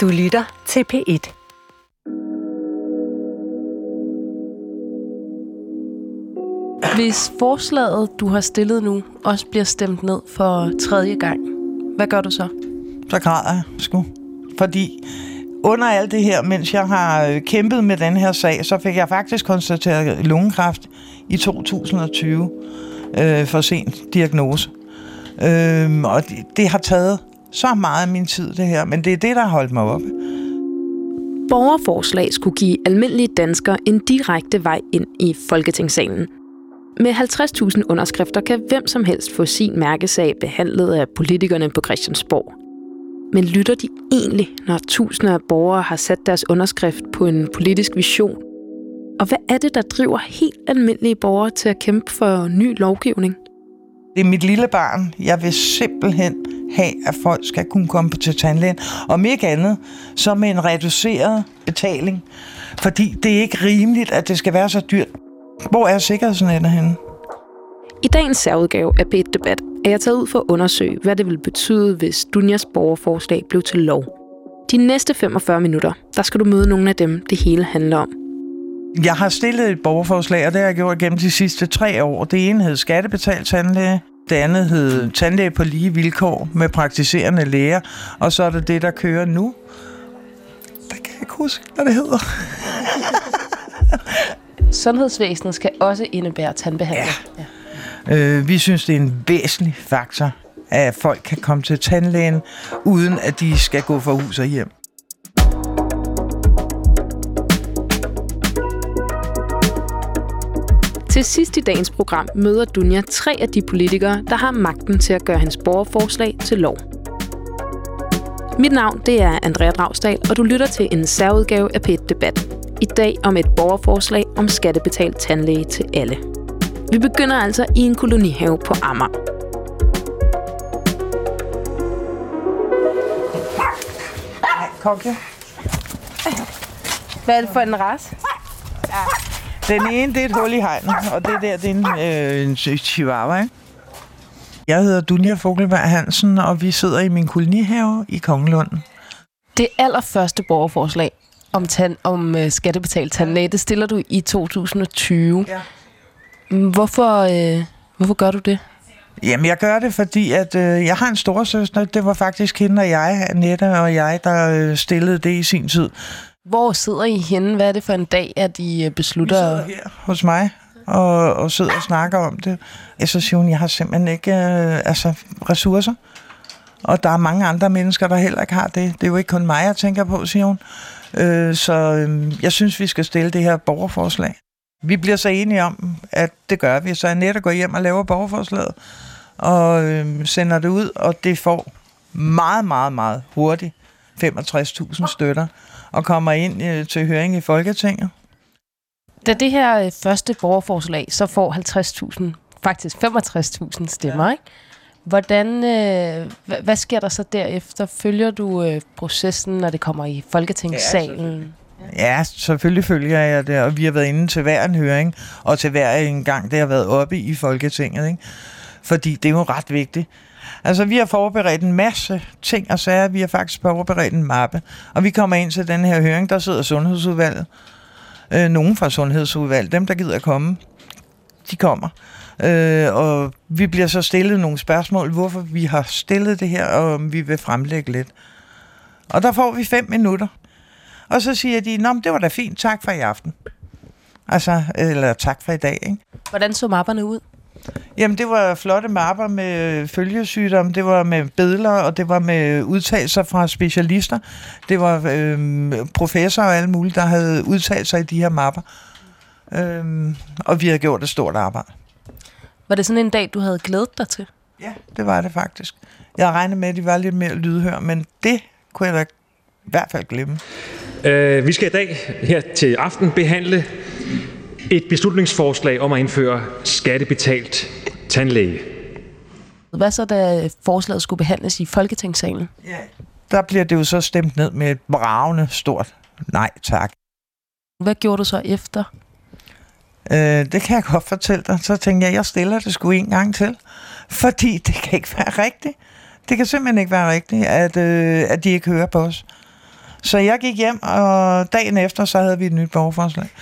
Du lytter til P1. Hvis forslaget, du har stillet nu, også bliver stemt ned for tredje gang, hvad gør du så? Så græder jeg sgu. Fordi under alt det her, mens jeg har øh, kæmpet med den her sag, så fik jeg faktisk konstateret lungekræft i 2020. Øh, for sent diagnose. Øh, og det, det har taget så meget af min tid, det her. Men det er det, der har holdt mig oppe. Borgerforslag skulle give almindelige danskere en direkte vej ind i Folketingssalen. Med 50.000 underskrifter kan hvem som helst få sin mærkesag behandlet af politikerne på Christiansborg. Men lytter de egentlig, når tusinder af borgere har sat deres underskrift på en politisk vision? Og hvad er det, der driver helt almindelige borgere til at kæmpe for ny lovgivning? Det er mit lille barn. Jeg vil simpelthen have, at folk skal kunne komme på til tandlægen. Om ikke andet, så med en reduceret betaling. Fordi det er ikke rimeligt, at det skal være så dyrt. Hvor er sikkerhedsnettet henne? I dagens særudgave af p Debat er jeg taget ud for at undersøge, hvad det vil betyde, hvis Dunjas borgerforslag blev til lov. De næste 45 minutter, der skal du møde nogle af dem, det hele handler om. Jeg har stillet et borgerforslag, og det har jeg gjort gennem de sidste tre år. Det ene hed skattebetalt tandlæge, det andet hed tandlæge på lige vilkår med praktiserende læger, og så er det det, der kører nu. Der kan jeg ikke huske, hvad det hedder. Sundhedsvæsenet skal også indebære tandbehandling. Ja. ja. Øh, vi synes, det er en væsentlig faktor, at folk kan komme til tandlægen, uden at de skal gå fra hus og hjem. Til sidst i dagens program møder Dunja tre af de politikere, der har magten til at gøre hans borgerforslag til lov. Mit navn det er Andrea Dragsdal, og du lytter til en særudgave af P1 Debat. I dag om et borgerforslag om skattebetalt tandlæge til alle. Vi begynder altså i en kolonihave på Amager. Kokke. Hvad er det for en ras? Den ene, det er et hul i hegnet, og det der, det er en, øh, en chihuahua, ikke? Jeg hedder Dunja Fogelberg Hansen, og vi sidder i min kolonihave i Kongelund. Det allerførste borgerforslag om, tand, om uh, skattebetalt tandlæge, det stiller du i 2020. Ja. Hvorfor, øh, hvorfor gør du det? Jamen, jeg gør det, fordi at øh, jeg har en storesøster. Det var faktisk hende og jeg, Annette og jeg, der øh, stillede det i sin tid. Hvor sidder I henne? Hvad er det for en dag, at I øh, beslutter? Vi sidder her hos mig og, og sidder og snakker om det. Jeg Så siger hun, jeg har simpelthen ikke øh, altså, ressourcer. Og der er mange andre mennesker, der heller ikke har det. Det er jo ikke kun mig, jeg tænker på, siger hun. Øh, så øh, jeg synes, vi skal stille det her borgerforslag. Vi bliver så enige om, at det gør vi. Så Annette går hjem og laver borgerforslaget og øh, sender det ud, og det får meget, meget, meget hurtigt 65.000 støtter og kommer ind øh, til høring i Folketinget. Da det her øh, første borgerforslag så får 50.000, faktisk 65.000 stemmer, ja. ikke? Hvordan, øh, hvad, hvad sker der så derefter? Følger du øh, processen, når det kommer i Folketingssalen? Ja, ja, selvfølgelig følger jeg det, og vi har været inde til hver en høring, og til hver en gang, det har været oppe i Folketinget, ikke? Fordi det er jo ret vigtigt. Altså, vi har forberedt en masse ting og sager. Vi har faktisk forberedt en mappe. Og vi kommer ind til den her høring, der sidder Sundhedsudvalget. Øh, nogen fra Sundhedsudvalget, dem der gider at komme, de kommer. Øh, og vi bliver så stillet nogle spørgsmål, hvorfor vi har stillet det her, og om vi vil fremlægge lidt. Og der får vi fem minutter. Og så siger de, Nå, det var da fint, tak for i aften. Altså, eller tak for i dag, ikke? Hvordan så mapperne ud? Jamen, det var flotte mapper med følgesygdom, det var med billeder, og det var med udtalelser fra specialister. Det var øh, professorer og alle mulige, der havde udtalt sig i de her mapper. Øh, og vi havde gjort et stort arbejde. Var det sådan en dag, du havde glædet dig til? Ja, det var det faktisk. Jeg regnede med, at de var lidt mere lydhør, men det kunne jeg da i hvert fald glemme. Uh, vi skal i dag her til aften behandle et beslutningsforslag om at indføre skattebetalt tandlæge. Hvad så, da forslaget skulle behandles i Folketingssalen? Ja, der bliver det jo så stemt ned med et bravende stort nej tak. Hvad gjorde du så efter? Øh, det kan jeg godt fortælle dig. Så tænkte jeg, jeg stiller det sgu en gang til. Fordi det kan ikke være rigtigt. Det kan simpelthen ikke være rigtigt, at, øh, at de ikke hører på os. Så jeg gik hjem, og dagen efter, så havde vi et nyt borgerforslag.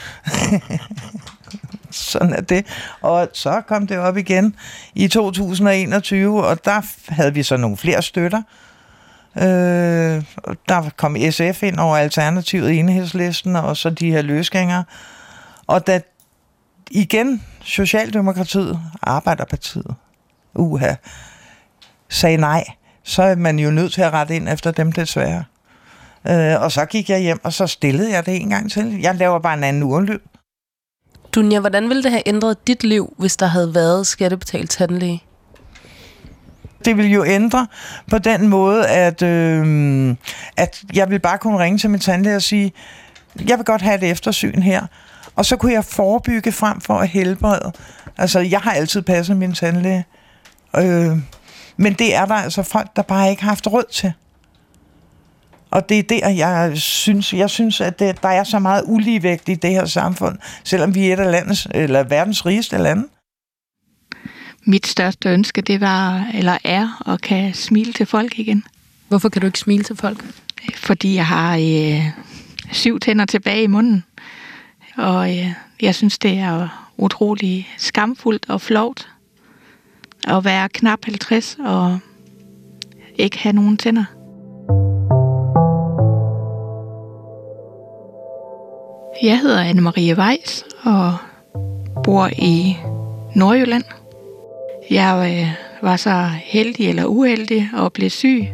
Sådan er det. Og så kom det op igen i 2021, og der havde vi så nogle flere støtter. Øh, der kom SF ind over Alternativet i enhedslisten, og så de her løsgængere. Og da igen Socialdemokratiet, Arbejderpartiet, uha, sagde nej, så er man jo nødt til at rette ind efter dem desværre. Øh, og så gik jeg hjem, og så stillede jeg det en gang til. Jeg laver bare en anden urlyd. Dunja, hvordan ville det have ændret dit liv, hvis der havde været skattebetalt tandlæge? Det vil jo ændre på den måde, at, øh, at jeg vil bare kunne ringe til min tandlæge og sige, jeg vil godt have et eftersyn her. Og så kunne jeg forebygge frem for at helbrede. Altså, jeg har altid passet min tandlæge. Øh, men det er der altså folk, der bare ikke har haft råd til. Og det er der, jeg synes, jeg synes at det, der er så meget uligevægt i det her samfund, selvom vi er et af landets, eller verdens rigeste lande. Mit største ønske, det var, eller er, at kan smile til folk igen. Hvorfor kan du ikke smile til folk? Fordi jeg har øh, syv tænder tilbage i munden. Og øh, jeg synes, det er utrolig skamfuldt og flovt at være knap 50 og ikke have nogen tænder. Jeg hedder Anne-Marie Weiss og bor i Nordjylland. Jeg øh, var så heldig eller uheldig og blev syg,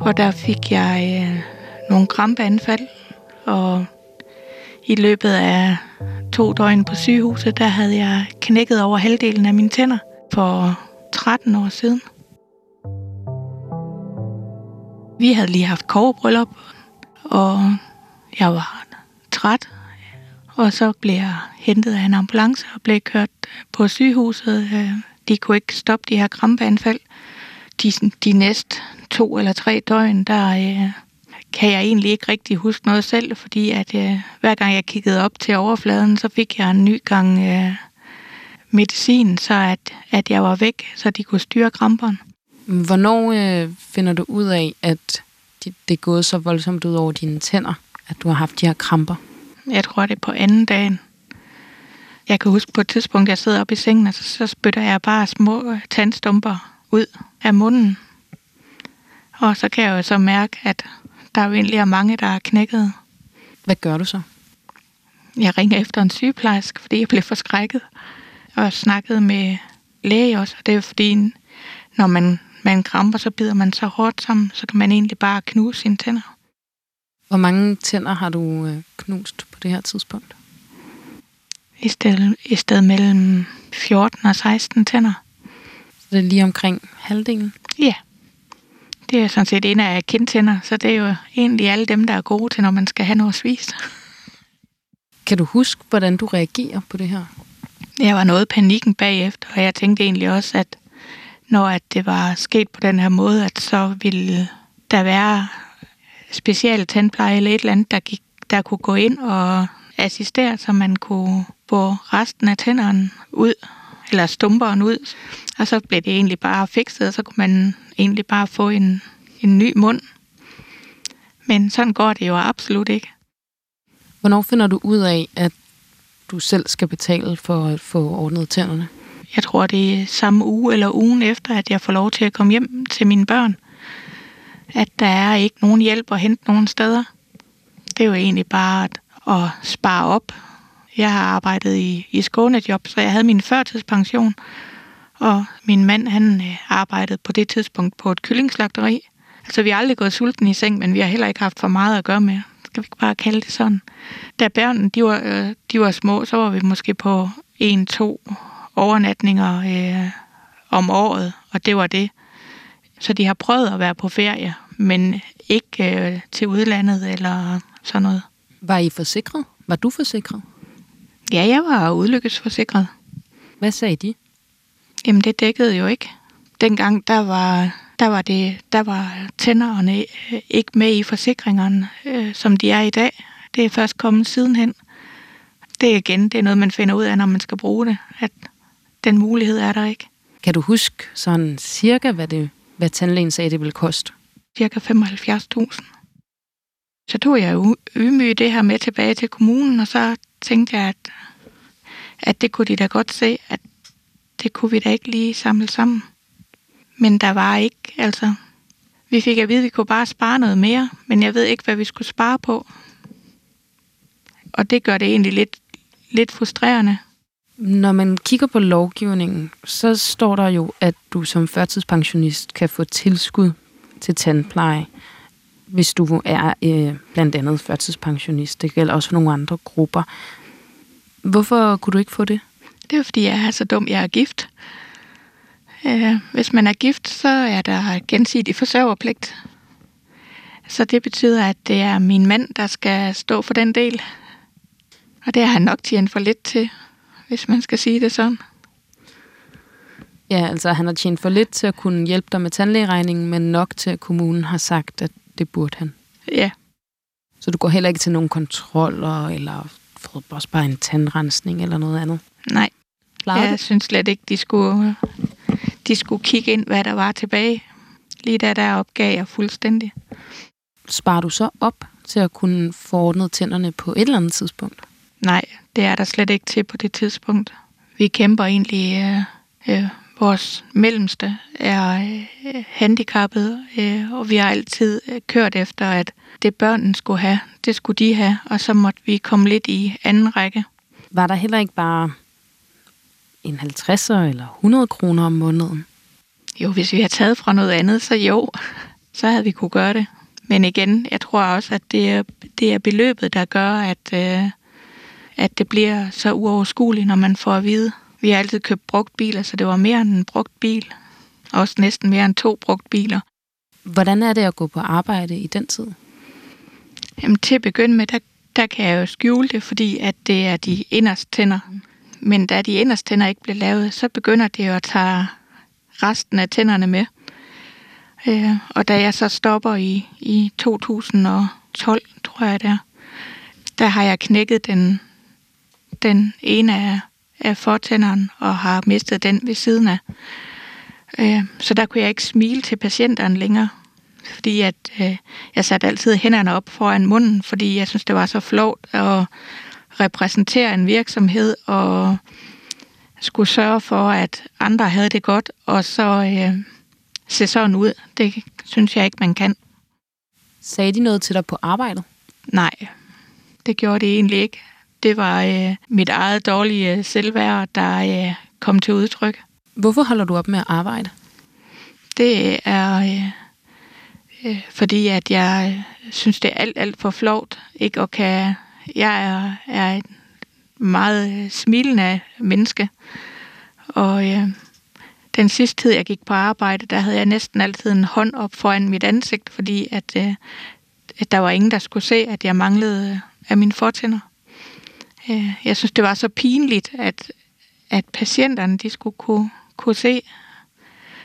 og der fik jeg øh, nogle krampeanfald, og i løbet af to døgn på sygehuset, der havde jeg knækket over halvdelen af mine tænder for 13 år siden. Vi havde lige haft kogebryllup, og jeg var træt, og så blev jeg hentet af en ambulance og blev kørt øh, på sygehuset. Øh, de kunne ikke stoppe de her krampeanfald. De, de næste to eller tre døgn, der øh, kan jeg egentlig ikke rigtig huske noget selv, fordi at øh, hver gang jeg kiggede op til overfladen, så fik jeg en ny gang øh, medicin, så at, at jeg var væk, så de kunne styre kramperne. Hvornår øh, finder du ud af, at det, det er gået så voldsomt ud over dine tænder, at du har haft de her kramper? Jeg tror, det er på anden dagen. Jeg kan huske på et tidspunkt, jeg sidder oppe i sengen, og så, så spytter jeg bare små tandstumper ud af munden. Og så kan jeg jo så mærke, at der jo egentlig er mange, der er knækket. Hvad gør du så? Jeg ringer efter en sygeplejerske, fordi jeg blev forskrækket. Og snakkede med læge også. Og det er fordi, når man, man kramper, så bider man så hårdt sammen, så kan man egentlig bare knuse sine tænder. Hvor mange tænder har du øh, knust på det her tidspunkt? I stedet, I stedet mellem 14 og 16 tænder. Så det er lige omkring halvdelen? Ja. Det er sådan set en af kindtænder, så det er jo egentlig alle dem, der er gode til, når man skal have noget spist. Kan du huske, hvordan du reagerer på det her? Jeg var noget panikken bagefter, og jeg tænkte egentlig også, at når at det var sket på den her måde, at så ville der være special tandpleje eller et eller andet, der, gik, der kunne gå ind og assistere, så man kunne få resten af tænderne ud, eller stumperen ud. Og så blev det egentlig bare fikset, og så kunne man egentlig bare få en, en ny mund. Men sådan går det jo absolut ikke. Hvornår finder du ud af, at du selv skal betale for at få ordnet tænderne? Jeg tror, det er samme uge eller ugen efter, at jeg får lov til at komme hjem til mine børn. At der er ikke nogen hjælp at hente nogen steder. Det er jo egentlig bare at, at spare op. Jeg har arbejdet i, i skånejob, så jeg havde min førtidspension. Og min mand, han øh, arbejdede på det tidspunkt på et kyllingslagteri. Altså, vi har aldrig gået sulten i seng, men vi har heller ikke haft for meget at gøre med. Skal vi ikke bare kalde det sådan? Da børnene, de var, øh, de var små, så var vi måske på en, to overnatninger øh, om året, og det var det. Så de har prøvet at være på ferie, men ikke øh, til udlandet eller sådan noget. Var I forsikret? Var du forsikret? Ja, jeg var ulykkesforsikret. Hvad sagde de? Jamen, det dækkede jo ikke. Dengang, der var, der var, det, der var tænderne øh, ikke med i forsikringerne, øh, som de er i dag. Det er først kommet sidenhen. Det er igen, det er noget, man finder ud af, når man skal bruge det, at den mulighed er der ikke. Kan du huske sådan cirka, hvad, det, hvad tandlægen sagde, det ville koste? Cirka 75.000. Så tog jeg jo ydmyg det her med tilbage til kommunen, og så tænkte jeg, at, at det kunne de da godt se, at det kunne vi da ikke lige samle sammen. Men der var ikke, altså, vi fik at vide, at vi kunne bare spare noget mere, men jeg ved ikke, hvad vi skulle spare på. Og det gør det egentlig lidt, lidt frustrerende. Når man kigger på lovgivningen, så står der jo, at du som førtidspensionist kan få tilskud til tandpleje, hvis du er øh, blandt andet førtidspensionist. Det gælder også for nogle andre grupper. Hvorfor kunne du ikke få det? Det er fordi, jeg er så dum, jeg er gift. Øh, hvis man er gift, så er der gensidig forsørgerpligt. Så det betyder, at det er min mand, der skal stå for den del. Og det har han nok tjent for lidt til, hvis man skal sige det sådan. Ja, altså han har tjent for lidt til at kunne hjælpe dig med tandlægeregningen, men nok til, at kommunen har sagt, at det burde han. Ja. Så du går heller ikke til nogen kontroller, eller får også bare en tandrensning eller noget andet? Nej. Klarer jeg synes slet ikke, de skulle, de skulle kigge ind, hvad der var tilbage. Lige da der opgav jeg fuldstændig. Sparer du så op til at kunne få ordnet tænderne på et eller andet tidspunkt? Nej, det er der slet ikke til på det tidspunkt. Vi kæmper egentlig... Øh, øh, vores mellemste er øh, handicappet, øh, og vi har altid øh, kørt efter, at det børnene skulle have, det skulle de have, og så måtte vi komme lidt i anden række. Var der heller ikke bare en 50'er eller 100 kroner om måneden? Jo, hvis vi har taget fra noget andet, så jo, så havde vi kunne gøre det. Men igen, jeg tror også, at det er, det er beløbet, der gør, at, øh, at det bliver så uoverskueligt, når man får at vide. Vi har altid købt brugt biler, så det var mere end en brugt bil. Også næsten mere end to brugt biler. Hvordan er det at gå på arbejde i den tid? Jamen, til at begynde med, der, der kan jeg jo skjule det, fordi at det er de inderste tænder. Men da de inderste tænder ikke bliver lavet, så begynder det jo at tage resten af tænderne med. Øh, og da jeg så stopper i, i 2012, tror jeg det er, der har jeg knækket den, den ene af, af fortænderen og har mistet den ved siden af. Øh, så der kunne jeg ikke smile til patienterne længere, fordi at øh, jeg satte altid hænderne op foran munden, fordi jeg synes, det var så flot at repræsentere en virksomhed og skulle sørge for, at andre havde det godt, og så øh, se sådan ud. Det synes jeg ikke, man kan. Sagde de noget til dig på arbejdet? Nej, det gjorde det egentlig ikke. Det var øh, mit eget dårlige selvværd, der øh, kom til udtryk. Hvorfor holder du op med at arbejde? Det er øh, øh, fordi, at jeg øh, synes, det er alt, alt for flot. Ikke at kan... Jeg er, er et meget øh, smilende menneske, og øh, den sidste tid, jeg gik på arbejde, der havde jeg næsten altid en hånd op foran mit ansigt, fordi at, øh, at der var ingen, der skulle se, at jeg manglede øh, af mine fortænder. Øh, jeg synes, det var så pinligt, at, at patienterne de skulle kunne, kunne se.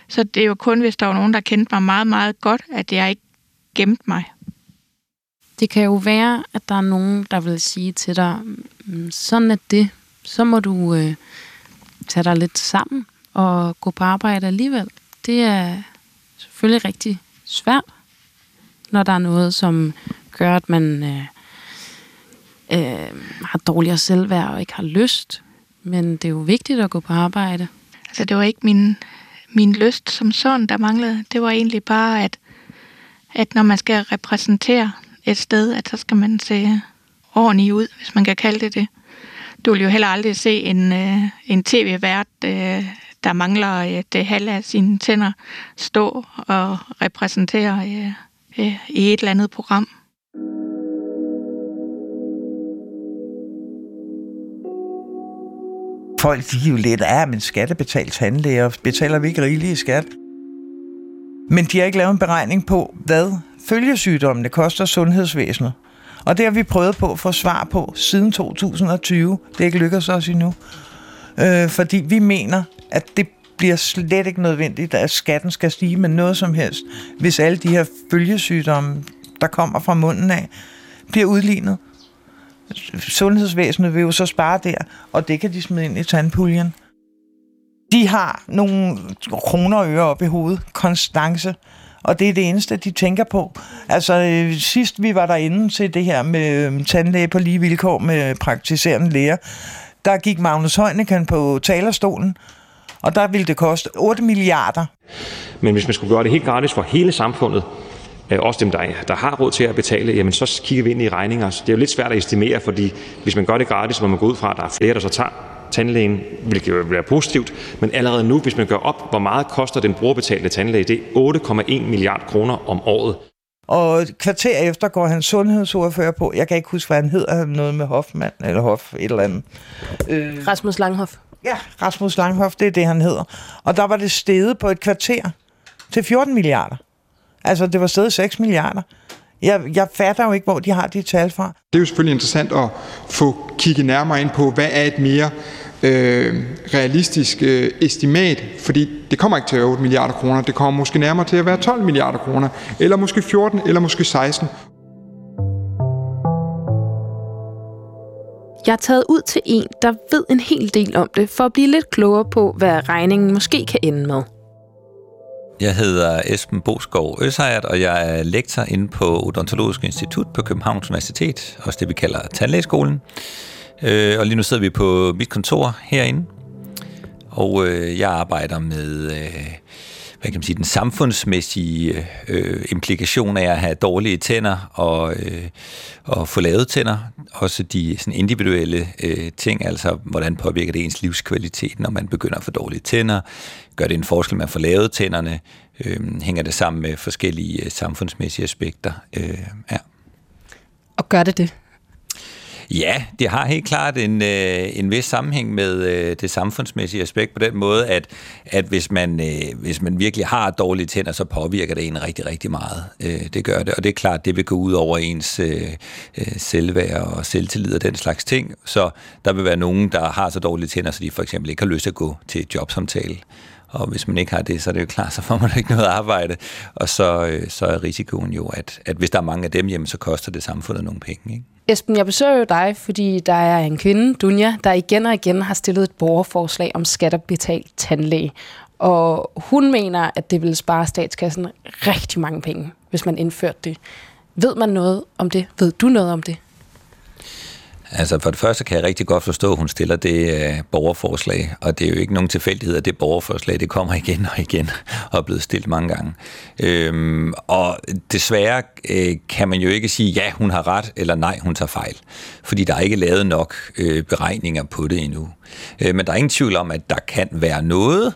Så det er jo kun, hvis der var nogen, der kendte mig meget, meget godt, at jeg ikke gemte mig. Det kan jo være, at der er nogen, der vil sige til dig, mm, sådan er det. Så må du øh, tage dig lidt sammen og gå på arbejde alligevel. Det er selvfølgelig rigtig svært, når der er noget, som gør, at man øh, øh, har dårligere selvværd og ikke har lyst. Men det er jo vigtigt at gå på arbejde. Altså, det var ikke min, min lyst som sådan, der manglede. Det var egentlig bare, at, at når man skal repræsentere et sted, at så skal man se ordentligt ud, hvis man kan kalde det det. Du vil jo heller aldrig se en, øh, en tv-vært, øh, der mangler øh, det halve af sine tænder, stå og repræsentere øh, øh, i et eller andet program. Folk de er jo lidt, ja, men skattebetalt tandlæger, betaler vi ikke rigeligt i skat? Men de har ikke lavet en beregning på, hvad følgesygdommene koster sundhedsvæsenet. Og det har vi prøvet på at få svar på siden 2020. Det er ikke lykkedes os endnu. Øh, fordi vi mener, at det bliver slet ikke nødvendigt, at skatten skal stige med noget som helst, hvis alle de her følgesygdomme, der kommer fra munden af, bliver udlignet. Sundhedsvæsenet vil jo så spare der, og det kan de smide ind i tandpuljen. De har nogle kroner og øre op i hovedet, konstance, og det er det eneste, de tænker på. Altså, øh, sidst vi var derinde til det her med øh, tandlæge på lige vilkår med praktiserende læger, der gik Magnus Heunicke på talerstolen, og der ville det koste 8 milliarder. Men hvis man skulle gøre det helt gratis for hele samfundet, også dem, der, der har råd til at betale, jamen så kigger vi ind i regninger. Så det er jo lidt svært at estimere, fordi hvis man gør det gratis, må man gå ud fra, at der er flere, der så tager tandlægen, hvilket vil være positivt. Men allerede nu, hvis man gør op, hvor meget koster den brugerbetalte tandlæge, det er 8,1 milliard kroner om året. Og et kvarter efter går han sundhedsordfører på. Jeg kan ikke huske, hvad han hedder. Noget med Hoffmann eller Hoff, et eller andet. Øh, Rasmus Langhoff. Ja, Rasmus Langhoff, det er det, han hedder. Og der var det steget på et kvarter til 14 milliarder. Altså, det var steget 6 milliarder. Jeg, jeg fatter jo ikke, hvor de har de tal fra. Det er jo selvfølgelig interessant at få kigget nærmere ind på, hvad er et mere øh, realistisk øh, estimat, fordi det kommer ikke til at være 8 milliarder kroner, det kommer måske nærmere til at være 12 milliarder kroner, eller måske 14, eller måske 16. Jeg er taget ud til en, der ved en hel del om det, for at blive lidt klogere på, hvad regningen måske kan ende med. Jeg hedder Esben Boskov Øsejert, og jeg er lektor inde på Odontologisk Institut på Københavns Universitet, også det vi kalder Tandlægeskolen. Øh, og lige nu sidder vi på mit kontor herinde, og øh, jeg arbejder med øh, hvad kan man sige, den samfundsmæssige øh, implikation af at have dårlige tænder og, øh, og få lavet tænder. Også de sådan individuelle øh, ting, altså hvordan påvirker det ens livskvalitet, når man begynder at få dårlige tænder. Gør det en forskel man får få lavet tænderne? Øh, hænger det sammen med forskellige øh, samfundsmæssige aspekter? Øh, ja. Og gør det det? Ja, det har helt klart en, øh, en vis sammenhæng med øh, det samfundsmæssige aspekt på den måde, at, at hvis, man, øh, hvis man virkelig har dårlige tænder, så påvirker det en rigtig, rigtig meget. Øh, det gør det, og det er klart, det vil gå ud over ens øh, øh selvværd og selvtillid og den slags ting. Så der vil være nogen, der har så dårlige tænder, så de for eksempel ikke har lyst til at gå til et jobsamtale. Og hvis man ikke har det, så er det jo klart, så får man ikke noget arbejde. Og så, øh, så er risikoen jo, at, at hvis der er mange af dem hjemme, så koster det samfundet nogle penge. Ikke? Esben, jeg besøger jo dig, fordi der er en kvinde, Dunja, der igen og igen har stillet et borgerforslag om skatterbetalt tandlæge. Og hun mener, at det ville spare statskassen rigtig mange penge, hvis man indførte det. Ved man noget om det? Ved du noget om det? Altså for det første kan jeg rigtig godt forstå, at hun stiller det øh, borgerforslag, og det er jo ikke nogen tilfældighed, at det borgerforslag det kommer igen og igen og er blevet stillet mange gange. Øhm, og desværre øh, kan man jo ikke sige, ja, hun har ret, eller nej, hun tager fejl, fordi der er ikke lavet nok øh, beregninger på det endnu. Øh, men der er ingen tvivl om, at der kan være noget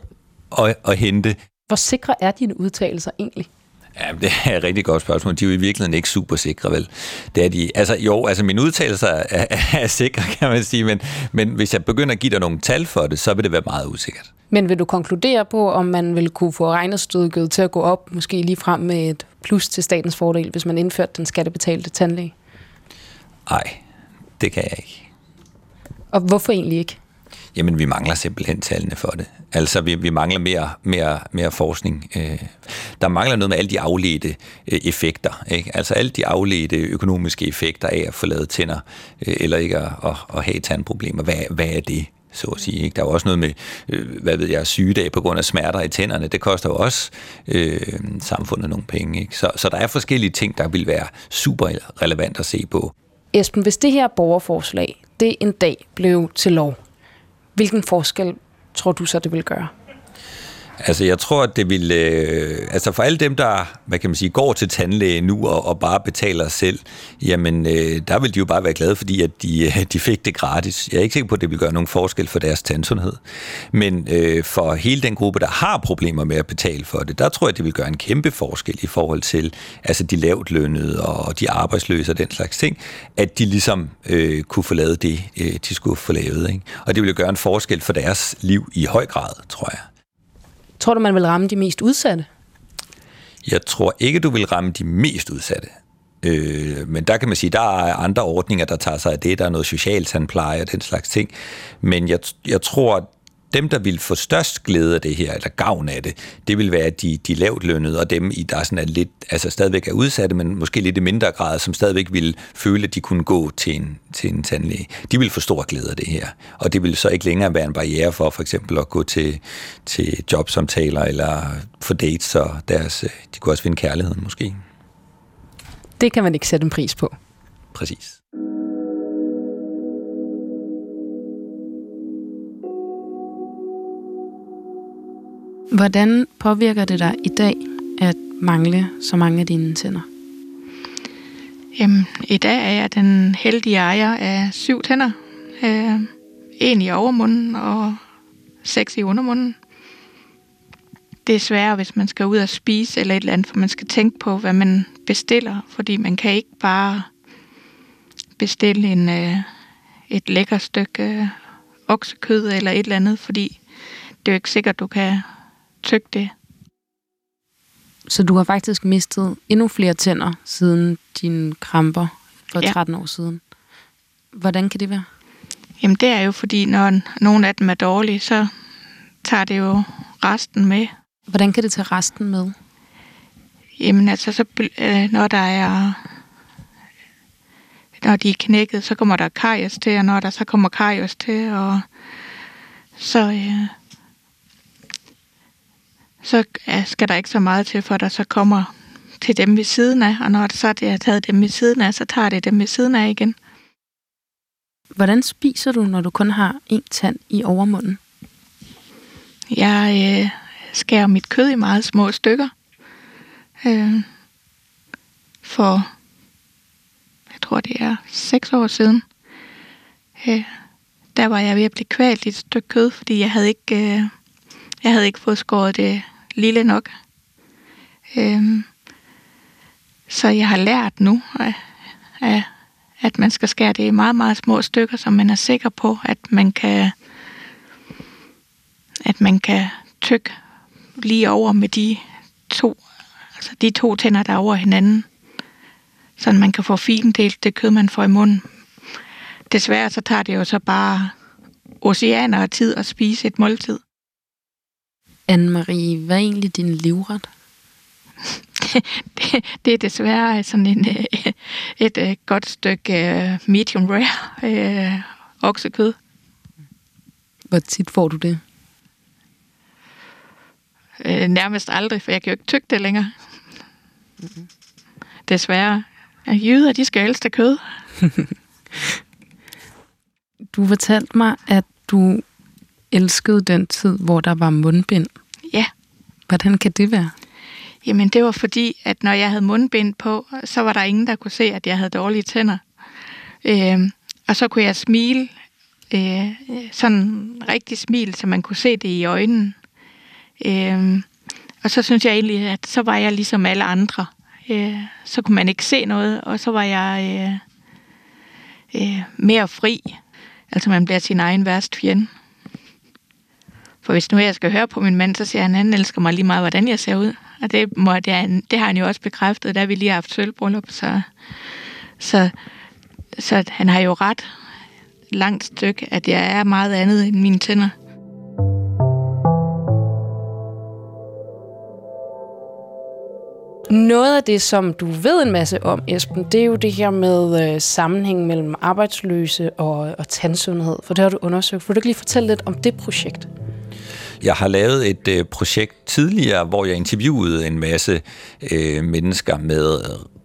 at, at hente. Hvor sikre er dine udtalelser egentlig? Ja, det er et rigtig godt spørgsmål. De er jo i virkeligheden ikke super sikre, vel? Det er de. Altså, jo, altså mine udtalelser er, er, er sikre, kan man sige, men, men hvis jeg begynder at give dig nogle tal for det, så vil det være meget usikkert. Men vil du konkludere på, om man vil kunne få regnestykket til at gå op, måske lige frem med et plus til statens fordel, hvis man indførte den skattebetalte tandlæge? Nej, det kan jeg ikke. Og hvorfor egentlig ikke? Jamen, vi mangler simpelthen tallene for det. Altså, vi, vi mangler mere, mere, mere forskning. Øh, der mangler noget med alle de afledte øh, effekter. Ikke? Altså, alle de afledte økonomiske effekter af at få lavet tænder, øh, eller ikke at, at, at have tandproblemer. Hvad, hvad er det? så at sige. Ikke? Der er jo også noget med, øh, hvad ved jeg, sygedag på grund af smerter i tænderne. Det koster jo også øh, samfundet nogle penge. Ikke? Så, så der er forskellige ting, der vil være super relevant at se på. Esben, hvis det her borgerforslag, det en dag blev til lov, hvilken forskel tror du så, det vil gøre? Altså, jeg tror, at det vil... Øh, altså, for alle dem, der, hvad kan man sige, går til tandlæge nu og, og bare betaler selv, jamen, øh, der vil de jo bare være glade, fordi at de, øh, de fik det gratis. Jeg er ikke sikker på, at det vil gøre nogen forskel for deres tandsundhed. Men øh, for hele den gruppe, der har problemer med at betale for det, der tror jeg, det vil gøre en kæmpe forskel i forhold til altså de lavt lønnede og de arbejdsløse og den slags ting, at de ligesom øh, kunne få lavet det, øh, de skulle få lavet. Ikke? Og det vil gøre en forskel for deres liv i høj grad, tror jeg. Tror du, man vil ramme de mest udsatte? Jeg tror ikke, du vil ramme de mest udsatte. Øh, men der kan man sige, der er andre ordninger, der tager sig af det. Der er noget socialtandpleje og den slags ting. Men jeg, jeg tror, dem, der vil få størst glæde af det her, eller gavn af det, det vil være de, de lavt lønnede, og dem, i der sådan er lidt, altså stadigvæk er udsatte, men måske lidt i mindre grad, som stadigvæk vil føle, at de kunne gå til en, til en tandlæge. De vil få stor glæde af det her. Og det vil så ikke længere være en barriere for for eksempel at gå til, til jobsamtaler, eller få dates, og deres, de kunne også finde kærligheden måske. Det kan man ikke sætte en pris på. Præcis. Hvordan påvirker det dig i dag at mangle så mange af dine tænder? Jamen, i dag er jeg den heldige ejer af syv tænder. Øh, en i overmunden og seks i undermunden. Det er sværere, hvis man skal ud og spise eller et eller andet, for man skal tænke på, hvad man bestiller, fordi man kan ikke bare bestille en, øh, et lækker stykke øh, oksekød eller et eller andet, fordi det er jo ikke sikkert, du kan tygge det. Så du har faktisk mistet endnu flere tænder siden dine kramper for Ja. 13 år siden. Hvordan kan det være? Jamen det er jo fordi, når nogle af dem er dårlige, så tager det jo resten med. Hvordan kan det tage resten med? Jamen altså, så, øh, når der er når de er knækket, så kommer der karies til, og når der så kommer karies til, og så, øh, så skal der ikke så meget til, for der så kommer til dem ved siden af, og når det så er det har taget dem ved siden af, så tager det dem ved siden af igen. Hvordan spiser du, når du kun har én tand i overmunden? Jeg øh, skærer mit kød i meget små stykker. Øh, for, jeg tror det er seks år siden, øh, der var jeg ved at blive kvalt i et stykke kød, fordi jeg havde ikke, øh, jeg havde ikke fået skåret det lille nok. Øhm, så jeg har lært nu, at, at, at man skal skære det i meget, meget små stykker, så man er sikker på, at man kan at man kan tykke lige over med de to, altså de to tænder, der er over hinanden. Så man kan få findelt det kød, man får i munden. Desværre så tager det jo så bare oceaner af tid at spise et måltid. Anne-Marie, hvad er egentlig din livret? Det, det er desværre sådan en, øh, et, et godt stykke øh, medium rare øh, oksekød. Hvor tit får du det? Øh, nærmest aldrig, for jeg kan jo ikke tygge det længere. Desværre. Ja, jyder, de skal helst have kød. Du fortalte mig, at du elskede den tid, hvor der var mundbind. Ja. Hvordan kan det være? Jamen, det var fordi, at når jeg havde mundbind på, så var der ingen, der kunne se, at jeg havde dårlige tænder. Øhm, og så kunne jeg smile, øh, sådan rigtig smil, så man kunne se det i øjnene. Øhm, og så synes jeg egentlig, at så var jeg ligesom alle andre. Øh, så kunne man ikke se noget, og så var jeg øh, øh, mere fri. Altså man bliver sin egen værst fjende. For hvis nu jeg skal høre på min mand, så siger han, at han elsker mig lige meget, hvordan jeg ser ud. Og det, må, det, er, det har han jo også bekræftet, da vi lige har haft sølvbryllup. Så, så, så han har jo ret langt stykke, at jeg er meget andet end mine tænder. Noget af det, som du ved en masse om, Esben, det er jo det her med øh, sammenhæng mellem arbejdsløse og, og tandsundhed. For det har du undersøgt. Vil du ikke lige fortælle lidt om det projekt? Jeg har lavet et øh, projekt tidligere, hvor jeg interviewede en masse øh, mennesker med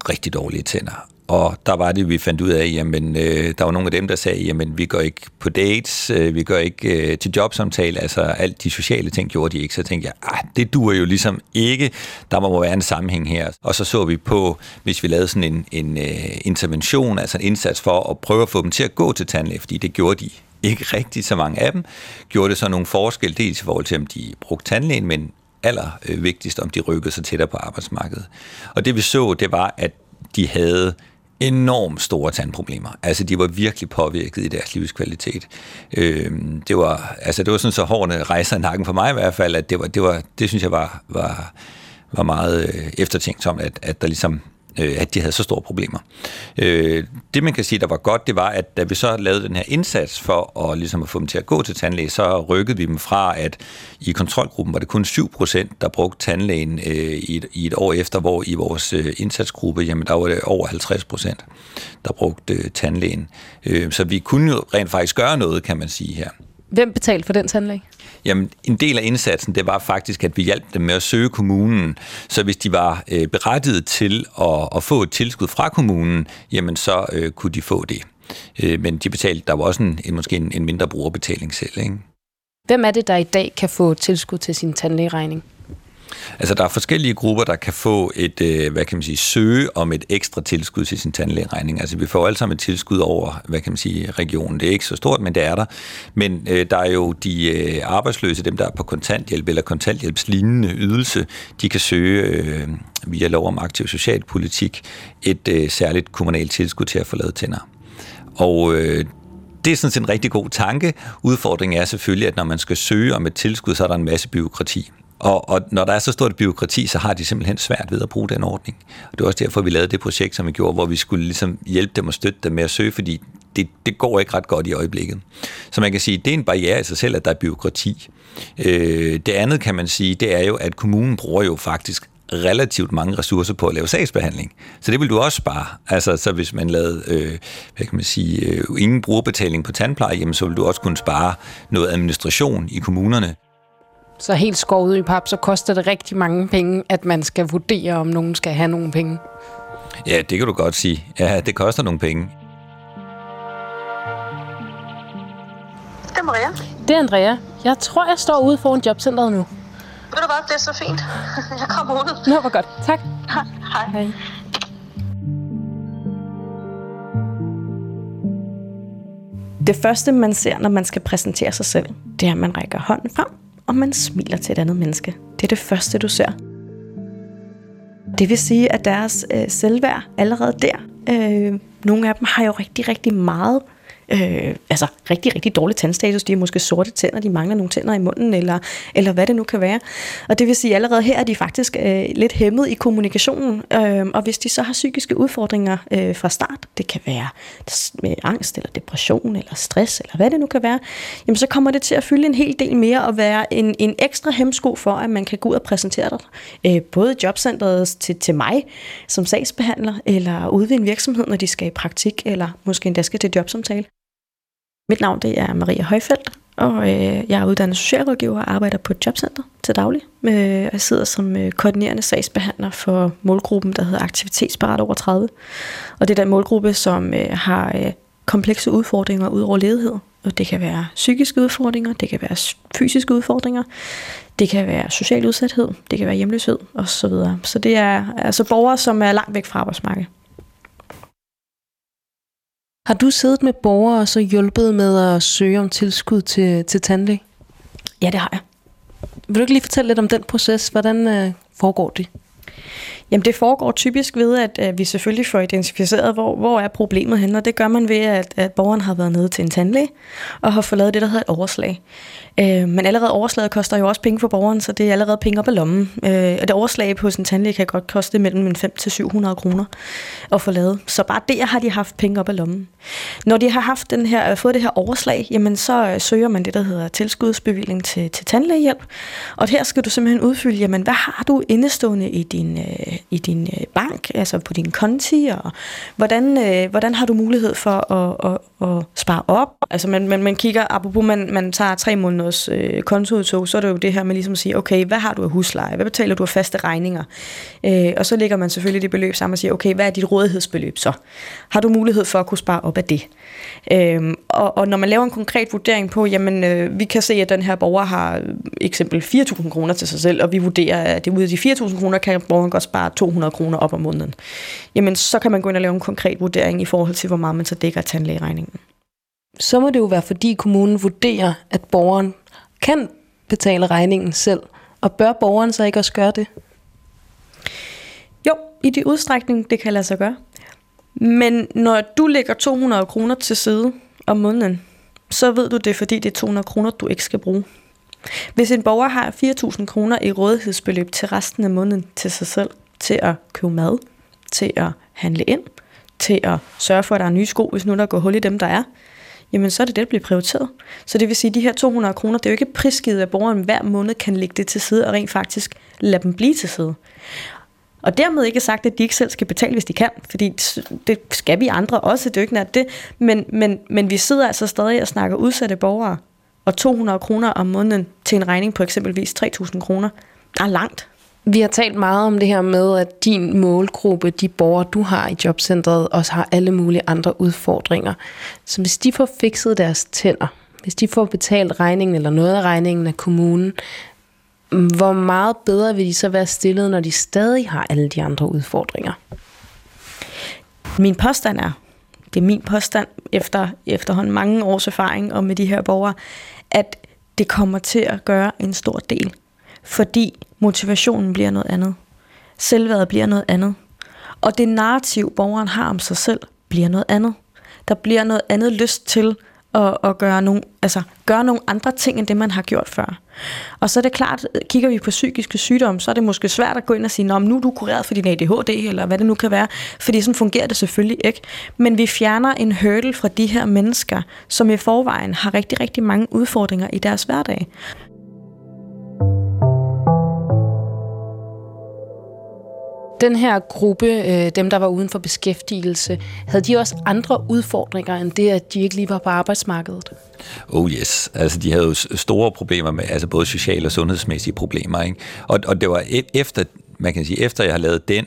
rigtig dårlige tænder. Og der var det, vi fandt ud af, jamen, øh, der var nogle af dem, der sagde, jamen, vi går ikke på dates, øh, vi går ikke øh, til jobsamtale, altså alt de sociale ting gjorde de ikke. Så tænkte jeg, ah, det duer jo ligesom ikke, der må være en sammenhæng her. Og så så vi på, hvis vi lavede sådan en, en øh, intervention, altså en indsats for at prøve at få dem til at gå til tandlæge, fordi det gjorde de ikke rigtig så mange af dem, gjorde det så nogle forskel, dels i forhold til, om de brugte tandlægen, men aller vigtigst, om de rykkede sig tættere på arbejdsmarkedet. Og det vi så, det var, at de havde enormt store tandproblemer. Altså, de var virkelig påvirket i deres livskvalitet. Øh, det var, altså, det var sådan så hårene rejser i nakken for mig i hvert fald, at det var, det var, det synes jeg var, var, var meget øh, eftertænkt om, at, at der ligesom øh, at de havde så store problemer. Øh, det man kan sige, der var godt, det var, at da vi så lavede den her indsats for at, ligesom at få dem til at gå til tandlæge, så rykkede vi dem fra, at i kontrolgruppen var det kun 7%, der brugte tandlægen øh, i, et, i et år efter, hvor i vores øh, indsatsgruppe, jamen der var det over 50%, der brugte øh, tandlægen. Øh, så vi kunne jo rent faktisk gøre noget, kan man sige her. Hvem betalte for den tandlæge? Jamen, en del af indsatsen, det var faktisk, at vi hjalp dem med at søge kommunen. Så hvis de var øh, berettiget til at, at få et tilskud fra kommunen, jamen så øh, kunne de få det. Øh, men de betalte, der var også en, en måske en, en mindre brugerbetaling selv. Ikke? Hvem er det, der i dag kan få tilskud til sin tandlægeregning? Altså, der er forskellige grupper, der kan få et, øh, hvad kan man sige, søge om et ekstra tilskud til sin tandlægeregning. Altså, vi får alle sammen et tilskud over, hvad kan man sige, regionen. Det er ikke så stort, men det er der. Men øh, der er jo de øh, arbejdsløse, dem der er på kontanthjælp eller kontanthjælpslignende ydelse, de kan søge øh, via lov om aktiv socialpolitik et øh, særligt kommunalt tilskud til at få lavet tænder. Og øh, det er sådan set en rigtig god tanke. Udfordringen er selvfølgelig, at når man skal søge om et tilskud, så er der en masse byråkrati. Og, og når der er så stort et byråkrati, så har de simpelthen svært ved at bruge den ordning. Og det er også derfor, vi lavede det projekt, som vi gjorde, hvor vi skulle ligesom hjælpe dem og støtte dem med at søge, fordi det, det går ikke ret godt i øjeblikket. Så man kan sige, det er en barriere i sig selv, at der er byråkrati. Øh, det andet kan man sige, det er jo, at kommunen bruger jo faktisk relativt mange ressourcer på at lave sagsbehandling. Så det vil du også spare. Altså, så hvis man lavede, øh, hvad kan man sige, øh, ingen brugerbetaling på tandpleje, jamen, så vil du også kunne spare noget administration i kommunerne. Så helt skåret i pap, så koster det rigtig mange penge, at man skal vurdere, om nogen skal have nogle penge. Ja, det kan du godt sige. Ja, det koster nogle penge. Det er Maria. Det er Andrea. Jeg tror, jeg står ude foran jobcentret nu. Ved du hvad, det er så fint. Jeg kommer ud. Nå, hvor godt. Tak. Hej. Hej. Det første, man ser, når man skal præsentere sig selv, det er, at man rækker hånden frem, og man smiler til et andet menneske. Det er det første, du ser. Det vil sige, at deres øh, selvværd allerede der, øh, nogle af dem har jo rigtig, rigtig meget øh, altså rigtig, rigtig dårlig tandstatus. De har måske sorte tænder, de mangler nogle tænder i munden, eller, eller hvad det nu kan være. Og det vil sige, at allerede her er de faktisk øh, lidt hæmmet i kommunikationen. Øh, og hvis de så har psykiske udfordringer øh, fra start, det kan være med angst, eller depression, eller stress, eller hvad det nu kan være, jamen så kommer det til at fylde en hel del mere og være en, en ekstra hemsko for, at man kan gå ud og præsentere dig. Øh, både jobcentret til, til mig som sagsbehandler, eller ude ved en virksomhed, når de skal i praktik, eller måske endda skal til jobsamtale. Mit navn det er Maria Højfeldt, og øh, jeg er uddannet socialrådgiver og arbejder på et jobcenter til daglig. Øh, jeg sidder som øh, koordinerende sagsbehandler for målgruppen, der hedder Aktivitetsparat over 30. Og det er den målgruppe, som øh, har øh, komplekse udfordringer ud over ledighed. Og det kan være psykiske udfordringer, det kan være fysiske udfordringer, det kan være social udsathed, det kan være hjemløshed osv. Så, så det er altså borgere, som er langt væk fra arbejdsmarkedet. Har du siddet med borgere og så hjulpet med at søge om tilskud til, til tandlæge? Ja, det har jeg. Vil du ikke lige fortælle lidt om den proces? Hvordan øh, foregår det? Jamen det foregår typisk ved, at, at vi selvfølgelig får identificeret, hvor, hvor er problemet henne, og det gør man ved, at, at borgeren har været nede til en tandlæge og har fået lavet det, der hedder et overslag. Øh, men allerede overslaget koster jo også penge for borgeren, så det er allerede penge op ad lommen. Øh, og det overslag på sin tandlæge kan godt koste mellem 5 til 700 kroner at få lavet. Så bare det har de haft penge op ad lommen. Når de har haft den her, fået det her overslag, jamen så øh, søger man det, der hedder tilskudsbevilling til, til tandlægehjælp. Og her skal du simpelthen udfylde, jamen hvad har du indestående i din, øh, Øh, i din øh, bank, altså på din konti, og hvordan, øh, hvordan har du mulighed for at, at, at spare op? Altså man, man, man kigger, apropos man, man tager tre måneders øh, kontoudtog, så er det jo det her med ligesom at sige, okay, hvad har du af husleje? Hvad betaler du af faste regninger? Øh, og så lægger man selvfølgelig det beløb sammen og siger, okay, hvad er dit rådighedsbeløb så? Har du mulighed for at kunne spare op af det? Øh, og, og når man laver en konkret vurdering på, jamen øh, vi kan se, at den her borger har øh, eksempel 4.000 kroner til sig selv, og vi vurderer, at det ud af de 4.000 kroner kan borgeren godt spare 200 kroner op om måneden. Jamen så kan man gå ind og lave en konkret vurdering i forhold til, hvor meget man så dækker tandlægeregningen så må det jo være, fordi kommunen vurderer, at borgeren kan betale regningen selv. Og bør borgeren så ikke også gøre det? Jo, i de udstrækning, det kan lade sig gøre. Men når du lægger 200 kroner til side om måneden, så ved du det, fordi det er 200 kroner, du ikke skal bruge. Hvis en borger har 4.000 kroner i rådighedsbeløb til resten af måneden til sig selv, til at købe mad, til at handle ind, til at sørge for, at der er nye sko, hvis nu der går hul i dem, der er, jamen så er det det, der bliver prioriteret. Så det vil sige, at de her 200 kroner, det er jo ikke prisgivet, at borgeren hver måned kan lægge det til side og rent faktisk lade dem blive til side. Og dermed ikke sagt, at de ikke selv skal betale, hvis de kan, fordi det skal vi andre også, det er jo ikke det. Men, men, men vi sidder altså stadig og snakker udsatte borgere, og 200 kroner om måneden til en regning på eksempelvis 3.000 kroner, der er langt. Vi har talt meget om det her med, at din målgruppe, de borgere, du har i jobcentret, også har alle mulige andre udfordringer. Så hvis de får fikset deres tænder, hvis de får betalt regningen eller noget af regningen af kommunen, hvor meget bedre vil de så være stillet, når de stadig har alle de andre udfordringer? Min påstand er, det er min påstand efter efterhånden mange års erfaring og med de her borgere, at det kommer til at gøre en stor del. Fordi motivationen bliver noget andet. Selvværdet bliver noget andet. Og det narrativ, borgeren har om sig selv, bliver noget andet. Der bliver noget andet lyst til at, at gøre, nogle, altså, gøre nogle andre ting, end det man har gjort før. Og så er det klart, kigger vi på psykiske sygdomme, så er det måske svært at gå ind og sige, Nå, nu er du kureret for din ADHD, eller hvad det nu kan være, fordi sådan fungerer det selvfølgelig ikke. Men vi fjerner en hurdle fra de her mennesker, som i forvejen har rigtig, rigtig mange udfordringer i deres hverdag. Den her gruppe, øh, dem der var uden for beskæftigelse, havde de også andre udfordringer end det, at de ikke lige var på arbejdsmarkedet? Oh yes, altså de havde jo store problemer med, altså både sociale og sundhedsmæssige problemer, ikke? Og, og det var e-, efter, man kan sige, efter jeg har lavet den,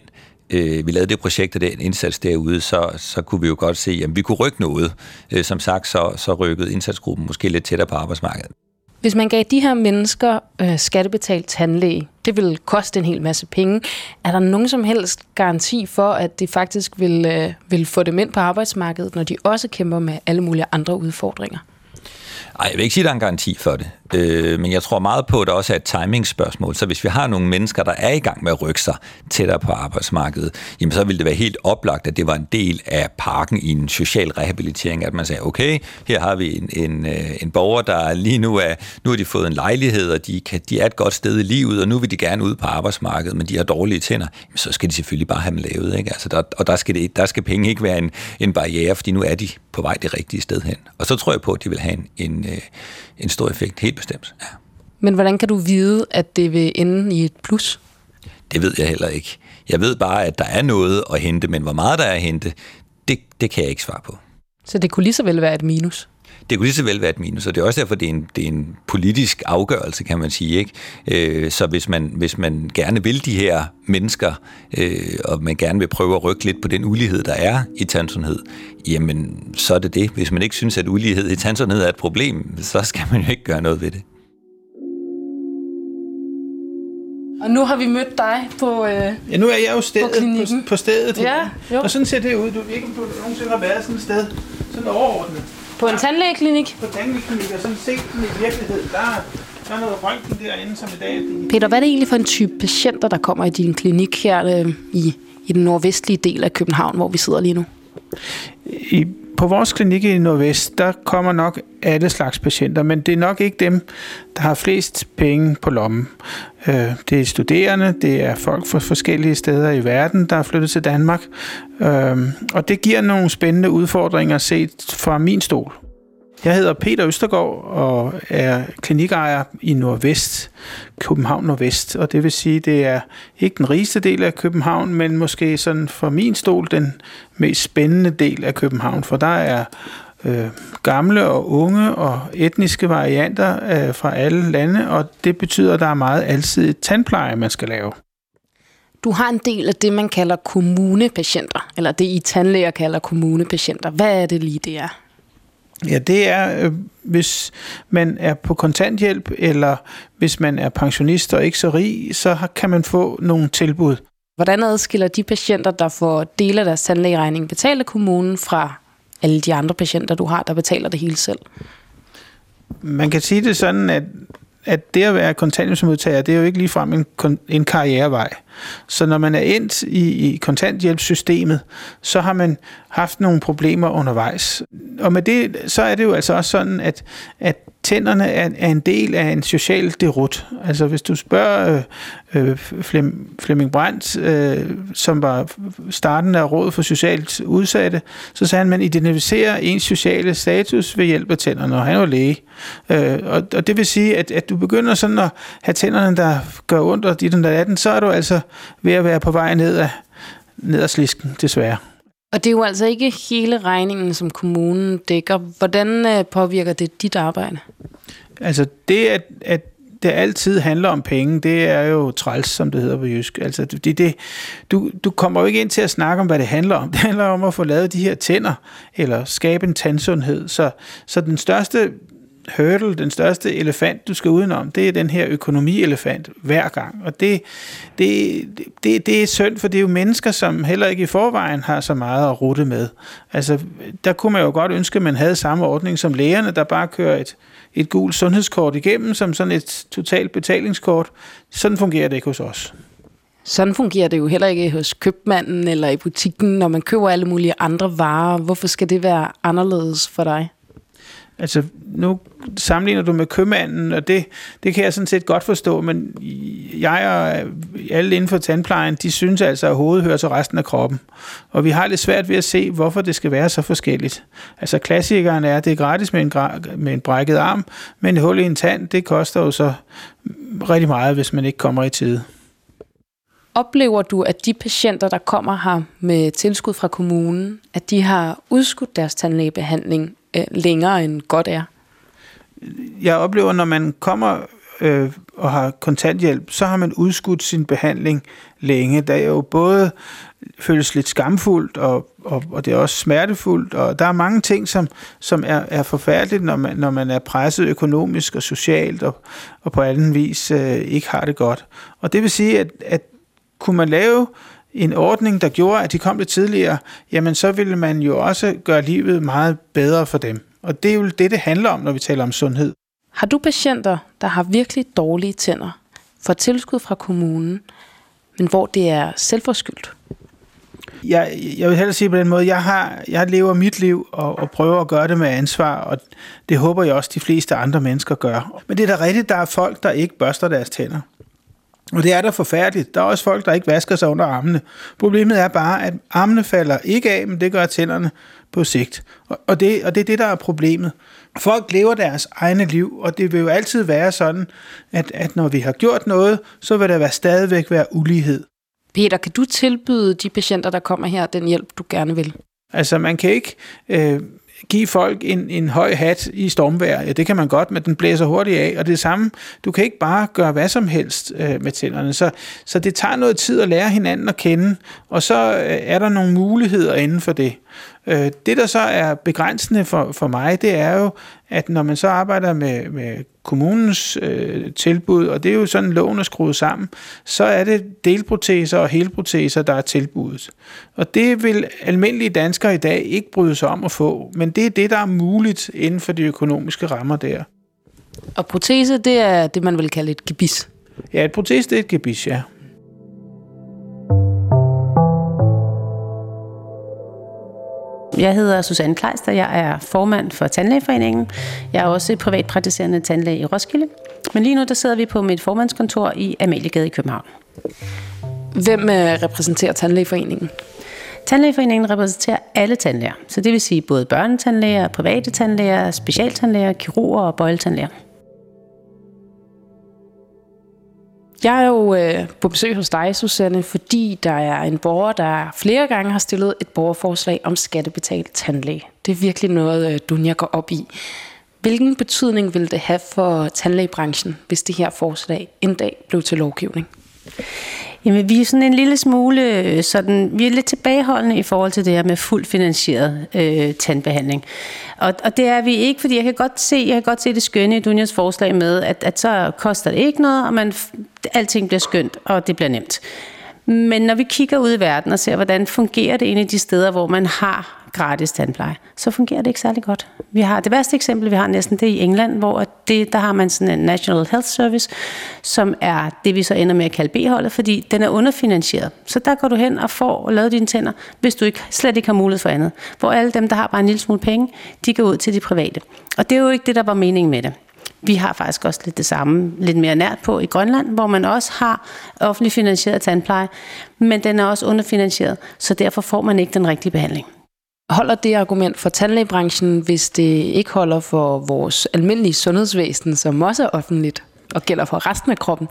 øh, vi lavede det projekt og den indsats derude, så, så kunne vi jo godt se, at vi kunne rykke noget. Øh, som sagt, så, så rykkede indsatsgruppen måske lidt tættere på arbejdsmarkedet. Hvis man gav de her mennesker øh, skattebetalt tandlæge, det vil koste en hel masse penge. Er der nogen som helst garanti for, at det faktisk vil, øh, vil få dem ind på arbejdsmarkedet, når de også kæmper med alle mulige andre udfordringer? Ej, jeg vil ikke sige, at der er en garanti for det. Øh, men jeg tror meget på, at der også er et timingspørgsmål. Så hvis vi har nogle mennesker, der er i gang med at rykke sig tættere på arbejdsmarkedet, jamen så ville det være helt oplagt, at det var en del af parken i en social rehabilitering, at man sagde, okay, her har vi en, en, øh, en borger, der lige nu er, nu har de fået en lejlighed, og de, kan, de er et godt sted i livet, og nu vil de gerne ud på arbejdsmarkedet, men de har dårlige tænder, jamen så skal de selvfølgelig bare have dem lavet. Ikke? Altså der, og der skal, det, der skal penge ikke være en, en barriere, fordi nu er de på vej det rigtige sted hen. Og så tror jeg på, at de vil have en, en, øh, en stor effekt, helt bestemt. Ja. Men hvordan kan du vide, at det vil ende i et plus? Det ved jeg heller ikke. Jeg ved bare, at der er noget at hente, men hvor meget der er at hente, det, det kan jeg ikke svare på. Så det kunne lige så vel være et minus? Det kunne lige så vel være et minus, og det er også derfor, det er en, det er en politisk afgørelse, kan man sige. Ikke? Øh, så hvis man, hvis man gerne vil de her mennesker, øh, og man gerne vil prøve at rykke lidt på den ulighed, der er i tandsundhed, jamen så er det det. Hvis man ikke synes, at ulighed i tandsundhed er et problem, så skal man jo ikke gøre noget ved det. Og nu har vi mødt dig på øh, Ja, nu er jeg jo stedet, på, på, på stedet. Ja, jo. Og sådan ser det ud. Du ved ikke, om du nogensinde har været sådan et sted. Sådan overordnet. På en tandlægeklinik? På tandlægeklinik, og sådan set den i virkelighed. Der, der er noget røntgen derinde, som i dag... Peter, hvad er det egentlig for en type patienter, der kommer i din klinik her øh, i, i den nordvestlige del af København, hvor vi sidder lige nu? I, på vores klinik i Nordvest, der kommer nok alle slags patienter, men det er nok ikke dem, der har flest penge på lommen. Øh, det er studerende, det er folk fra forskellige steder i verden, der er flyttet til Danmark, øh, og det giver nogle spændende udfordringer set fra min stol. Jeg hedder Peter Østergaard og er klinikejer i Nordvest, København Nordvest, og det vil sige, det er ikke den rigeste del af København, men måske sådan for min stol den mest spændende del af København, for der er øh, gamle og unge og etniske varianter øh, fra alle lande, og det betyder, at der er meget altid tandpleje, man skal lave. Du har en del af det, man kalder kommunepatienter, eller det I tandlæger kalder kommunepatienter. Hvad er det lige, det er? Ja, det er, øh, hvis man er på kontanthjælp, eller hvis man er pensionist og ikke så rig, så kan man få nogle tilbud. Hvordan adskiller de patienter, der får dele af deres tandlægeregning betalt af kommunen, fra alle de andre patienter, du har, der betaler det hele selv? Man kan sige det sådan, at, at det at være kontanthjælpsmodtager, det er jo ikke ligefrem en, en karrierevej. Så når man er endt i, i kontanthjælpssystemet, så har man haft nogle problemer undervejs. Og med det, så er det jo altså også sådan, at, at tænderne er, er en del af en social derut. Altså hvis du spørger øh, øh Flem, Flemming Brandt, øh, som var starten af Rådet for Socialt Udsatte, så sagde han, at man identificerer ens sociale status ved hjælp af tænderne, og han var læge. Øh, og, og det vil sige, at, at du begynder sådan at have tænderne, der gør ondt, og dit der 18, så er du altså ved at være på vej ned af, ned ad slisken, desværre. Og det er jo altså ikke hele regningen, som kommunen dækker. Hvordan øh, påvirker det dit arbejde? Altså det, at, at det altid handler om penge, det er jo træls, som det hedder på jysk. Altså, det, det, du, du kommer jo ikke ind til at snakke om, hvad det handler om. Det handler om at få lavet de her tænder, eller skabe en tandsundhed. Så, så den største hurdle, den største elefant, du skal udenom, det er den her økonomielefant hver gang. Og det, det, det, det er synd, for det er jo mennesker, som heller ikke i forvejen har så meget at rute med. Altså, der kunne man jo godt ønske, at man havde samme ordning som lægerne, der bare kører et, et gult sundhedskort igennem, som sådan et totalt betalingskort. Sådan fungerer det ikke hos os. Sådan fungerer det jo heller ikke hos købmanden eller i butikken, når man køber alle mulige andre varer. Hvorfor skal det være anderledes for dig? Altså, nu sammenligner du med købmanden, og det, det kan jeg sådan set godt forstå, men jeg og alle inden for tandplejen, de synes altså, at hovedet hører til resten af kroppen. Og vi har lidt svært ved at se, hvorfor det skal være så forskelligt. Altså, klassikeren er, at det er gratis med en, med en brækket arm, men et hul i en tand, det koster jo så rigtig meget, hvis man ikke kommer i tide. Oplever du, at de patienter, der kommer her med tilskud fra kommunen, at de har udskudt deres tandlægebehandling øh, længere end godt er? Jeg oplever, når man kommer øh, og har kontanthjælp, så har man udskudt sin behandling længe. Der er jo både føles lidt skamfuldt, og, og, og det er også smertefuldt, og der er mange ting, som, som er, er forfærdeligt, når man, når man er presset økonomisk og socialt, og, og på anden vis øh, ikke har det godt. Og det vil sige, at, at kunne man lave en ordning, der gjorde, at de kom lidt tidligere, jamen så ville man jo også gøre livet meget bedre for dem. Og det er jo det, det handler om, når vi taler om sundhed. Har du patienter, der har virkelig dårlige tænder, for tilskud fra kommunen, men hvor det er selvforskyldt? Jeg, jeg vil hellere sige på den måde, jeg, har, jeg lever mit liv og, og prøver at gøre det med ansvar, og det håber jeg også, de fleste andre mennesker gør. Men det er da rigtigt, der er folk, der ikke børster deres tænder. Og det er da forfærdeligt. Der er også folk, der ikke vasker sig under armene. Problemet er bare, at armene falder ikke af, men det gør tænderne på sigt. Og det, og det er det, der er problemet. Folk lever deres egne liv, og det vil jo altid være sådan, at, at når vi har gjort noget, så vil der være stadigvæk være ulighed. Peter, kan du tilbyde de patienter, der kommer her, den hjælp, du gerne vil? Altså, man kan ikke øh, give folk en, en høj hat i stormvejr. Ja, det kan man godt, men den blæser hurtigt af. Og det samme, du kan ikke bare gøre hvad som helst øh, med tænderne. Så, så det tager noget tid at lære hinanden at kende, og så øh, er der nogle muligheder inden for det. Øh, det, der så er begrænsende for, for mig, det er jo, at når man så arbejder med, med kommunens øh, tilbud, og det er jo sådan, loven er skruet sammen, så er det delproteser og helproteser, der er tilbuddet. Og det vil almindelige danskere i dag ikke bryde sig om at få, men det er det, der er muligt inden for de økonomiske rammer der. Og protese, det er det, man vil kalde et gebis? Ja, et protese, det er et gebis, ja. Jeg hedder Susanne Kleister, jeg er formand for Tandlægeforeningen. Jeg er også privatpraktiserende tandlæge i Roskilde. Men lige nu der sidder vi på mit formandskontor i Amaliegade i København. Hvem øh, repræsenterer Tandlægeforeningen? Tandlægeforeningen repræsenterer alle tandlæger. Så det vil sige både børnetandlæger, private tandlæger, specialtandlæger, kirurger og bøjletandlæger. Jeg er jo øh, på besøg hos dig, Susanne, fordi der er en borger, der flere gange har stillet et borgerforslag om skattebetalt tandlæge. Det er virkelig noget, øh, Dunja går op i. Hvilken betydning vil det have for tandlægebranchen, hvis det her forslag en dag blev til lovgivning? Jamen, vi er sådan en lille smule øh, sådan, vi er lidt tilbageholdende i forhold til det her med fuldt finansieret øh, tandbehandling. Og, og det er vi ikke, fordi jeg kan godt se, jeg kan godt se det skønne i Dunjas forslag med, at, at så koster det ikke noget, og man, alting bliver skønt, og det bliver nemt. Men når vi kigger ud i verden og ser, hvordan fungerer det egentlig de steder, hvor man har gratis tandpleje, så fungerer det ikke særlig godt. Vi har det værste eksempel, vi har næsten, det er i England, hvor det, der har man sådan en National Health Service, som er det, vi så ender med at kalde B-holdet, fordi den er underfinansieret. Så der går du hen og får lavet dine tænder, hvis du ikke, slet ikke har mulighed for andet. Hvor alle dem, der har bare en lille smule penge, de går ud til de private. Og det er jo ikke det, der var meningen med det. Vi har faktisk også lidt det samme, lidt mere nært på i Grønland, hvor man også har offentlig finansieret tandpleje, men den er også underfinansieret, så derfor får man ikke den rigtige behandling. Holder det argument for tandlægebranchen, hvis det ikke holder for vores almindelige sundhedsvæsen, som også er offentligt? og gælder for resten af kroppen.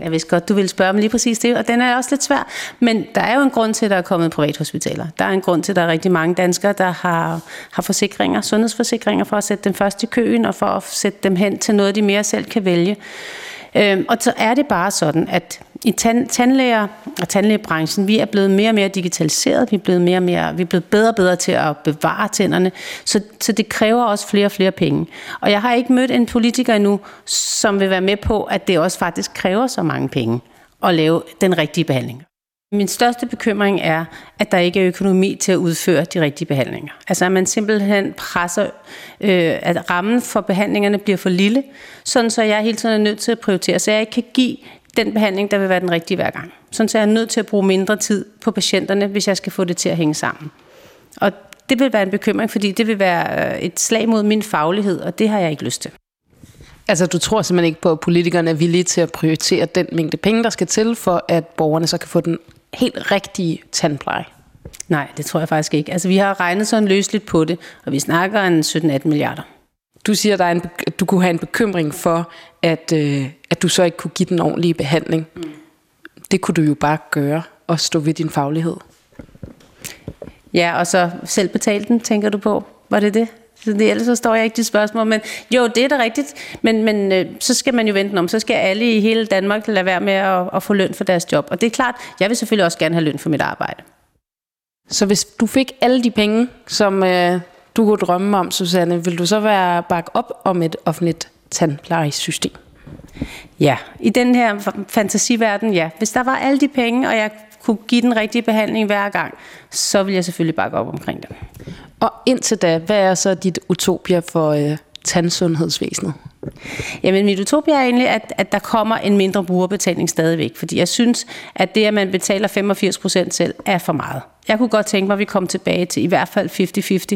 Jeg vidste godt, du ville spørge mig lige præcis det, og den er også lidt svær. Men der er jo en grund til, at der er kommet privathospitaler. Der er en grund til, at der er rigtig mange danskere, der har, har forsikringer, sundhedsforsikringer, for at sætte dem først i køen, og for at sætte dem hen til noget, de mere selv kan vælge. Øhm, og så er det bare sådan, at i tand, tandlæger og tandlægebranchen, vi er blevet mere og mere digitaliseret, vi er blevet, mere og mere, vi er blevet bedre og bedre til at bevare tænderne, så, så det kræver også flere og flere penge. Og jeg har ikke mødt en politiker endnu, som vil være med på, at det også faktisk kræver så mange penge at lave den rigtige behandling. Min største bekymring er, at der ikke er økonomi til at udføre de rigtige behandlinger. Altså at man simpelthen presser, øh, at rammen for behandlingerne bliver for lille, sådan så jeg hele tiden er nødt til at prioritere, så jeg ikke kan give den behandling, der vil være den rigtige hver gang. Sådan så jeg er nødt til at bruge mindre tid på patienterne, hvis jeg skal få det til at hænge sammen. Og det vil være en bekymring, fordi det vil være øh, et slag mod min faglighed, og det har jeg ikke lyst til. Altså, du tror simpelthen ikke på, at politikerne er villige til at prioritere den mængde penge, der skal til, for at borgerne så kan få den helt rigtige tandpleje? Nej, det tror jeg faktisk ikke. Altså, vi har regnet sådan løsligt på det, og vi snakker en 17-18 milliarder. Du siger, at, at du kunne have en bekymring for, at, øh, at du så ikke kunne give den ordentlige behandling. Mm. Det kunne du jo bare gøre og stå ved din faglighed. Ja, og så selv betale den, tænker du på? Var det det? Så det, ellers så står jeg ikke til spørgsmål. Men jo, det er da rigtigt. Men, men øh, så skal man jo vente om. Så skal alle i hele Danmark lade være med at, at få løn for deres job. Og det er klart, jeg vil selvfølgelig også gerne have løn for mit arbejde. Så hvis du fik alle de penge, som øh, du kunne drømme om, Susanne, vil du så være bakke op om et offentligt tandplejesystem? Ja, i den her fantasiverden, ja. Hvis der var alle de penge, og jeg kunne give den rigtige behandling hver gang, så vil jeg selvfølgelig bakke op omkring det. Og indtil da, hvad er så dit utopia for øh, tandsundhedsvæsenet? Jamen mit utopia er egentlig, at, at der kommer en mindre brugerbetaling stadigvæk, fordi jeg synes, at det, at man betaler 85 procent selv, er for meget. Jeg kunne godt tænke mig, at vi kom tilbage til i hvert fald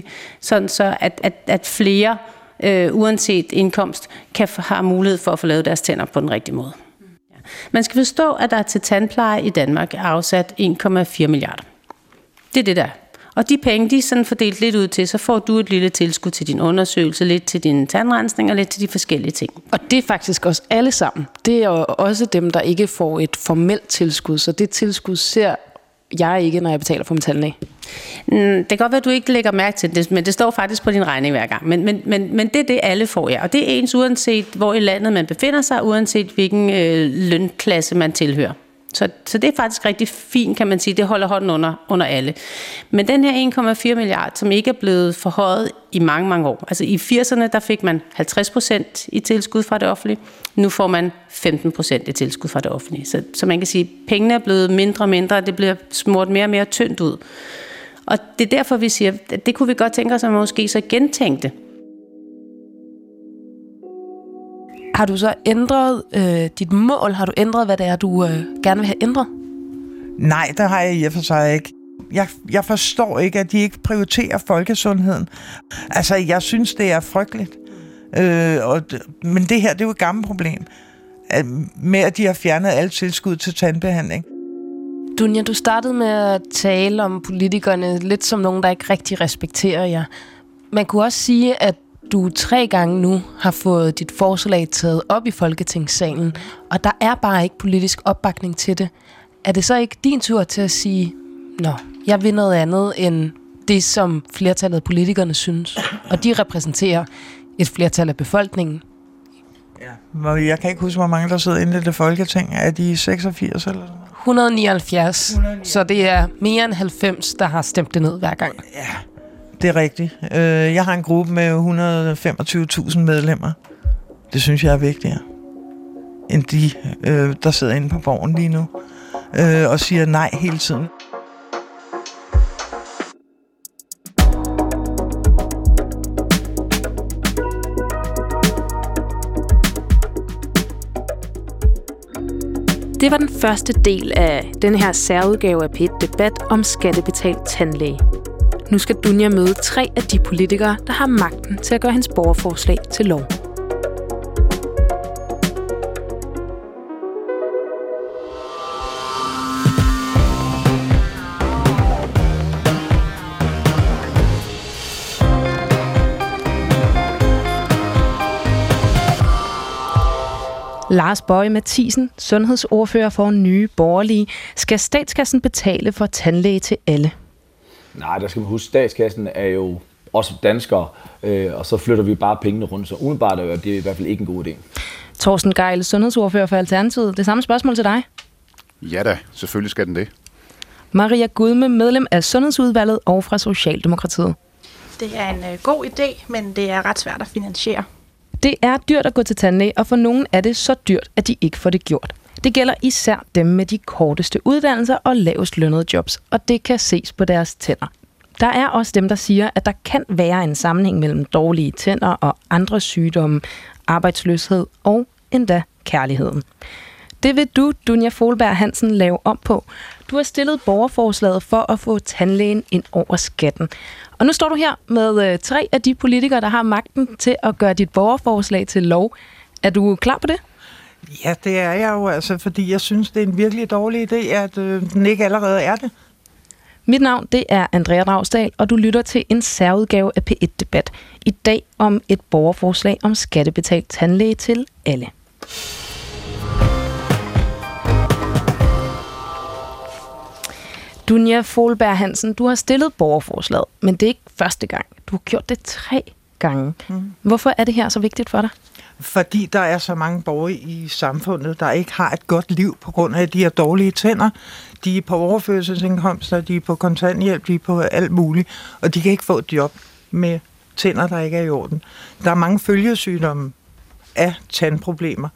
50-50, sådan så at, at, at flere, øh, uanset indkomst, kan have mulighed for at få lavet deres tænder på den rigtige måde. Man skal forstå, at der til tandpleje i Danmark er afsat 1,4 milliarder. Det er det der. Og de penge, de er sådan fordelt lidt ud til, så får du et lille tilskud til din undersøgelse, lidt til din tandrensning og lidt til de forskellige ting. Og det er faktisk også alle sammen. Det er også dem, der ikke får et formelt tilskud, så det tilskud ser jeg ikke, når jeg betaler for min tandlæge. Mm, det kan godt være, at du ikke lægger mærke til det, men det står faktisk på din regning hver gang. Men, men, men, men det er det, alle får, ja. Og det er ens uanset, hvor i landet man befinder sig, uanset hvilken øh, lønklasse man tilhører. Så, så det er faktisk rigtig fint, kan man sige. Det holder hånden under, under alle. Men den her 1,4 milliard, som ikke er blevet forhøjet i mange, mange år. Altså i 80'erne, der fik man 50 procent i tilskud fra det offentlige. Nu får man 15 procent i tilskud fra det offentlige. Så, så man kan sige, at pengene er blevet mindre og mindre, og det bliver smurt mere og mere tyndt ud. Og det er derfor, vi siger, at det kunne vi godt tænke os, at man måske så gentænkte. Har du så ændret øh, dit mål? Har du ændret, hvad det er, du øh, gerne vil have ændret? Nej, det har jeg i og for sig ikke. Jeg, jeg forstår ikke, at de ikke prioriterer folkesundheden. Altså, jeg synes, det er frygteligt. Øh, og, men det her, det er jo et gammelt problem. Med, at de har fjernet alle tilskud til tandbehandling. Dunja, du startede med at tale om politikerne lidt som nogen, der ikke rigtig respekterer jer. Man kunne også sige, at du tre gange nu har fået dit forslag taget op i Folketingssalen, og der er bare ikke politisk opbakning til det. Er det så ikke din tur til at sige, nå, jeg vil noget andet end det, som flertallet af politikerne synes, og de repræsenterer et flertal af befolkningen? Ja. Jeg kan ikke huske, hvor mange der sidder inde i det folketing. Er de 86 eller sådan 179, 179, så det er mere end 90, der har stemt det ned hver gang. Ja, det er rigtigt. Øh, jeg har en gruppe med 125.000 medlemmer. Det synes jeg er vigtigere end de, øh, der sidder inde på borgen lige nu øh, og siger nej hele tiden. Det var den første del af den her særudgave af P1 Debat om skattebetalt tandlæge. Nu skal Dunja møde tre af de politikere, der har magten til at gøre hendes borgerforslag til lov. Lars Bøje Mathisen, sundhedsordfører for Nye Borgerlige. Skal statskassen betale for tandlæge til alle? Nej, der skal man huske, statskassen er jo også danskere, øh, og så flytter vi bare pengene rundt. Så umiddelbart er det i hvert fald ikke en god idé. Torsten Geil, sundhedsordfører for Alternativet. Det samme spørgsmål til dig. Ja da, selvfølgelig skal den det. Maria Gudme, medlem af Sundhedsudvalget og fra Socialdemokratiet. Det er en øh, god idé, men det er ret svært at finansiere. Det er dyrt at gå til tandlæge, og for nogen er det så dyrt, at de ikke får det gjort. Det gælder især dem med de korteste uddannelser og lavest lønnede jobs, og det kan ses på deres tænder. Der er også dem, der siger, at der kan være en sammenhæng mellem dårlige tænder og andre sygdomme, arbejdsløshed og endda kærligheden. Det vil du, Dunja Folberg Hansen, lave om på. Du har stillet borgerforslaget for at få tandlægen ind over skatten. Og nu står du her med øh, tre af de politikere, der har magten til at gøre dit borgerforslag til lov. Er du klar på det? Ja, det er jeg jo, altså, fordi jeg synes, det er en virkelig dårlig idé, at øh, den ikke allerede er det. Mit navn det er Andrea Dragsdal, og du lytter til en særudgave af P1-debat. I dag om et borgerforslag om skattebetalt tandlæge til alle. Dunja Folberg Hansen, du har stillet borgerforslaget, men det er ikke første gang. Du har gjort det tre gange. Mm. Hvorfor er det her så vigtigt for dig? Fordi der er så mange borgere i samfundet, der ikke har et godt liv på grund af, at de har dårlige tænder. De er på overførselsindkomster, de er på kontanthjælp, de er på alt muligt, og de kan ikke få et job med tænder, der ikke er i orden. Der er mange følgesygdomme af tandproblemer,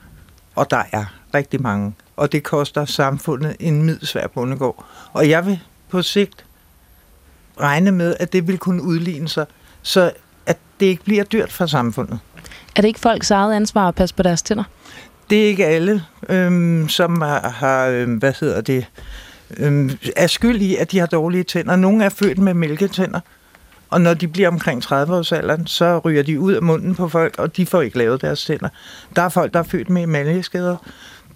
og der er rigtig mange. Og det koster samfundet en midsvær bundegård. Og jeg vil på sigt regne med, at det vil kunne udligne sig, så at det ikke bliver dyrt for samfundet. Er det ikke folks eget ansvar at passe på deres tænder? Det er ikke alle, øhm, som har, har øhm, hvad hedder det, øhm, er skyld i, at de har dårlige tænder. Nogle er født med mælketænder, og når de bliver omkring 30 års alderen, så ryger de ud af munden på folk, og de får ikke lavet deres tænder. Der er folk, der er født med emaljeskader.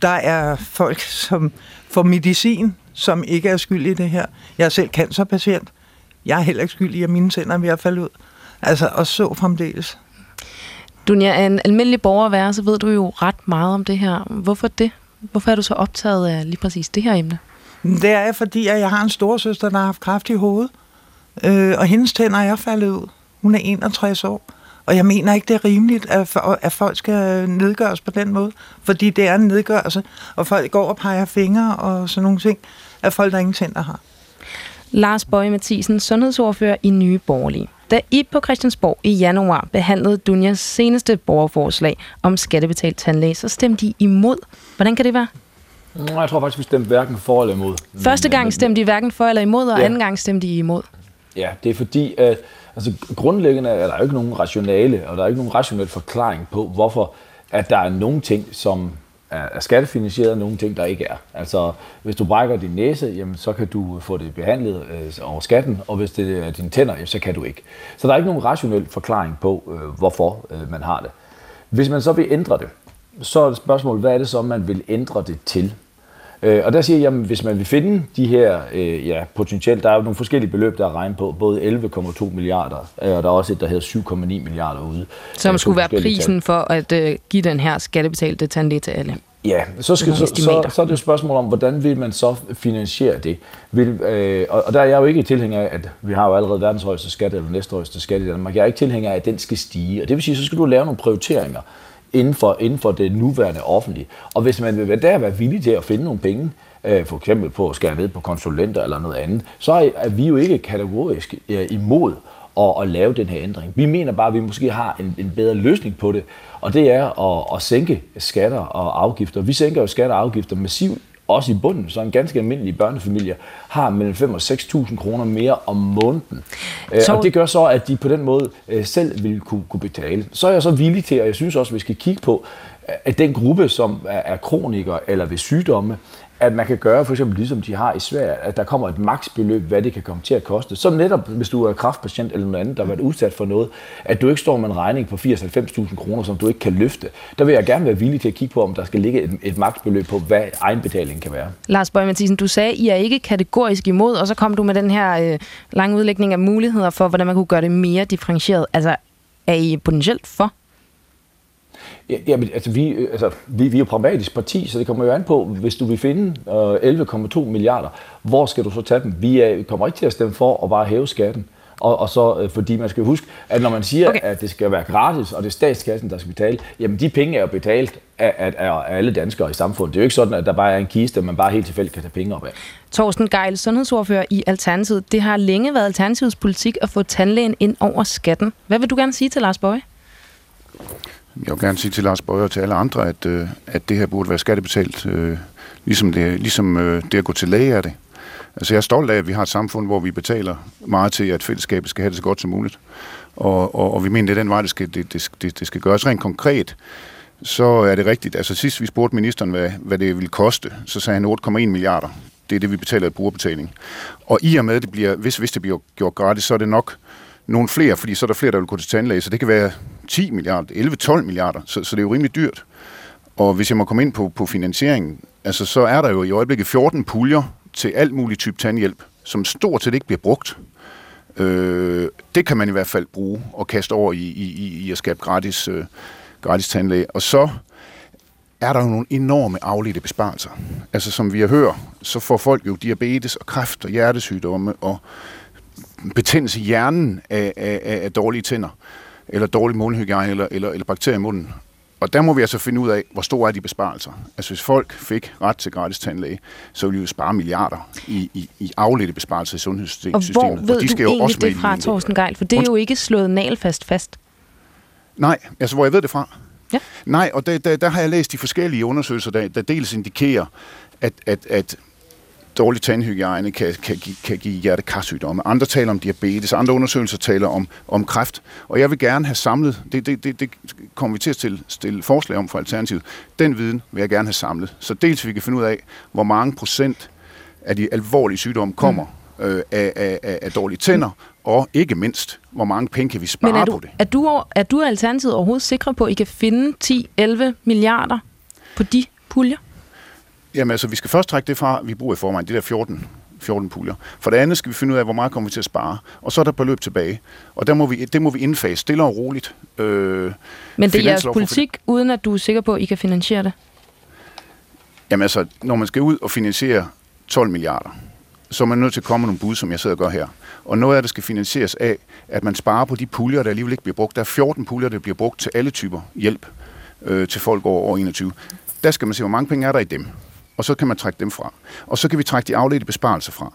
Der er folk, som får medicin, som ikke er skyld i det her. Jeg er selv cancerpatient. Jeg er heller ikke skyld i, at mine tænder er ved at falde ud. Altså, og så fremdeles. Dunja, er en almindelig borger være, så ved du jo ret meget om det her. Hvorfor det? Hvorfor er du så optaget af lige præcis det her emne? Det er fordi, at jeg har en storsøster, der har haft kræft i hovedet. Øh, og hendes tænder er faldet ud. Hun er 61 år. Og jeg mener ikke, det er rimeligt, at, at folk skal nedgøres på den måde. Fordi det er en nedgørelse, og folk går og peger fingre og sådan nogle ting, at folk, der ingen tænder har. Lars Bøje Mathisen, sundhedsordfører i Nye Borgerlige. Da I på Christiansborg i januar behandlede Dunjas seneste borgerforslag om skattebetalt tandlæge, så stemte de imod. Hvordan kan det være? Jeg tror faktisk, vi stemte hverken for eller imod. Første gang stemte de hverken for eller imod, og ja. anden gang stemte de imod. Ja, det er fordi, at altså, grundlæggende er der jo ikke nogen rationale, og der er ikke nogen rationel forklaring på, hvorfor at der er nogle ting, som er skattefinansieret, og nogle ting, der ikke er. Altså, hvis du brækker din næse, jamen, så kan du få det behandlet øh, over skatten, og hvis det er dine tænder, jamen, så kan du ikke. Så der er ikke nogen rationel forklaring på, øh, hvorfor øh, man har det. Hvis man så vil ændre det, så er det spørgsmålet, hvad er det så, man vil ændre det til? Øh, og der siger jeg, at hvis man vil finde de her, øh, ja, potentielt, der er jo nogle forskellige beløb, der er regnet på, både 11,2 milliarder, øh, og der er også et, der hedder 7,9 milliarder ude. Som øh, skulle være prisen tal. for at øh, give den her skattebetalte tandlæge til alle. Ja, så, skal, så, så, så er det et spørgsmål om, hvordan vil man så finansiere det? Vil, øh, og, og der er jeg jo ikke tilhænger af, at vi har jo allerede verdens højeste skat, eller næsthøjeste skat i Danmark. Jeg er ikke tilhænger af, at den skal stige. Og det vil sige, så skal du lave nogle prioriteringer inden for, inden for det nuværende offentlige. Og hvis man vil der være villig til at finde nogle penge, øh, for eksempel på at skære ned på konsulenter eller noget andet, så er vi jo ikke kategorisk øh, imod at, at lave den her ændring. Vi mener bare, at vi måske har en, en bedre løsning på det, og det er at, at sænke skatter og afgifter. Vi sænker jo skatter og afgifter massivt også i bunden, så en ganske almindelig børnefamilie har mellem 5 og 6.000 kroner mere om måneden. Øh, så... Og det gør så, at de på den måde øh, selv vil kunne, kunne betale. Så er jeg så villig til, og jeg synes også, at vi skal kigge på, at den gruppe, som er kronikere eller ved sygdomme, at man kan gøre for eksempel ligesom de har i Sverige, at der kommer et maksbeløb, hvad det kan komme til at koste. Så netop, hvis du er kraftpatient eller noget andet, der har været udsat for noget, at du ikke står med en regning på 80-90.000 kroner, som du ikke kan løfte. Der vil jeg gerne være villig til at kigge på, om der skal ligge et, et maksbeløb på, hvad egenbetalingen kan være. Lars Bøge Mathisen, du sagde, at I er ikke kategorisk imod, og så kom du med den her øh, lange udlægning af muligheder for, hvordan man kunne gøre det mere differentieret. Altså, er I potentielt for? Ja, men, altså, vi, øh, altså, vi, vi er jo pragmatisk parti, så det kommer jo an på, hvis du vil finde øh, 11,2 milliarder, hvor skal du så tage dem? Vi er, kommer ikke til at stemme for at bare hæve skatten. Og, og så, øh, fordi man skal huske, at når man siger, okay. at det skal være gratis, og det er statskassen, der skal betale, jamen de penge er jo betalt af, af, af alle danskere i samfundet. Det er jo ikke sådan, at der bare er en kiste, man bare helt tilfældigt kan tage penge op af. Torsten Geil, sundhedsordfører i Alternativet. Det har længe været Alternativets politik at få tandlægen ind over skatten. Hvad vil du gerne sige til Lars Bøge? Jeg vil gerne sige til Lars Bøger og til alle andre, at, øh, at det her burde være skattebetalt, øh, ligesom, det, ligesom øh, det at gå til læge er det. Altså jeg er stolt af, at vi har et samfund, hvor vi betaler meget til, at fællesskabet skal have det så godt som muligt. Og, og, og vi mener, det er den vej, det skal, det, det, det skal gøres rent konkret. Så er det rigtigt. Altså sidst vi spurgte ministeren, hvad, hvad det ville koste, så sagde han 8,1 milliarder. Det er det, vi betaler i brugerbetaling. Og i og med, det bliver, hvis, hvis det bliver gjort gratis, så er det nok nogle flere, fordi så er der flere, der vil gå til tandlæge, så det kan være 10 milliarder, 11-12 milliarder, så, så det er jo rimelig dyrt. Og hvis jeg må komme ind på, på finansieringen, altså så er der jo i øjeblikket 14 puljer til alt muligt type tandhjælp, som stort set ikke bliver brugt. Øh, det kan man i hvert fald bruge og kaste over i, i, i i at skabe gratis, øh, gratis tandlæge. Og så er der jo nogle enorme afledte besparelser. Altså som vi har hørt, så får folk jo diabetes og kræft og hjertesygdomme og betændelse i hjernen af, af, af dårlige tænder, eller dårlig mundhygiejne, eller, eller, eller bakterier i munden. Og der må vi altså finde ud af, hvor store er de besparelser. Altså hvis folk fik ret til gratis tandlæge, så ville vi jo spare milliarder i, i, i afledte besparelser i sundhedssystemet. Og hvor ved og de skal du jo egentlig også det fra, Thorsten Geil? For det er jo ikke slået nalfast fast. Nej, altså hvor jeg ved det fra. Ja. Nej, og der, der, der har jeg læst de forskellige undersøgelser, der, der dels indikerer, at, at, at dårlig tandhygiejne kan, kan, give, kan give hjertekarsygdomme. Andre taler om diabetes, andre undersøgelser taler om, om kræft. Og jeg vil gerne have samlet, det, det, det, det kommer vi til at stille, stille forslag om for Alternativet, den viden vil jeg gerne have samlet. Så dels vi kan finde ud af, hvor mange procent af de alvorlige sygdomme kommer mm. øh, af, af, af dårlige tænder, og ikke mindst, hvor mange penge kan vi spare Men er du, på det. Er du, er du Alternativet overhovedet sikre på, at I kan finde 10-11 milliarder på de puljer? Jamen altså, vi skal først trække det fra, vi bruger i forvejen, de der 14 14 puljer. For det andet skal vi finde ud af, hvor meget kommer vi til at spare. Og så er der beløb tilbage. Og der må vi, det må vi indfase stille og roligt. Øh, Men det er jeres politik, for... uden at du er sikker på, at I kan finansiere det? Jamen altså, når man skal ud og finansiere 12 milliarder, så er man nødt til at komme med nogle bud, som jeg sidder og gør her. Og noget af det skal finansieres af, at man sparer på de puljer, der alligevel ikke bliver brugt. Der er 14 puljer, der bliver brugt til alle typer hjælp øh, til folk over, over 21. Der skal man se, hvor mange penge er der i dem og så kan man trække dem fra. Og så kan vi trække de afledte besparelser fra.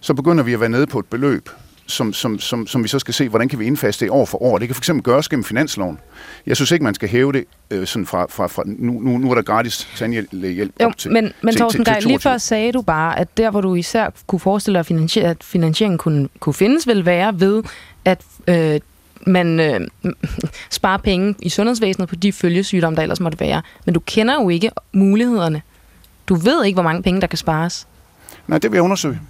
Så begynder vi at være nede på et beløb, som, som, som, som vi så skal se, hvordan kan vi indfaste det år for år. Det kan fx gøres gennem finansloven. Jeg synes ikke, man skal hæve det øh, sådan fra, fra, fra nu, nu, nu er der gratis tandhjælp jo, til Men, men til, Torsten Geil, lige før sagde du bare, at der, hvor du især kunne forestille dig, at, finansier, at finansieringen kunne, kunne findes, vil være ved, at øh, man øh, sparer penge i sundhedsvæsenet på de følgesygdomme, der ellers måtte være. Men du kender jo ikke mulighederne du ved ikke, hvor mange penge, der kan spares. Nej, det vil jeg undersøge.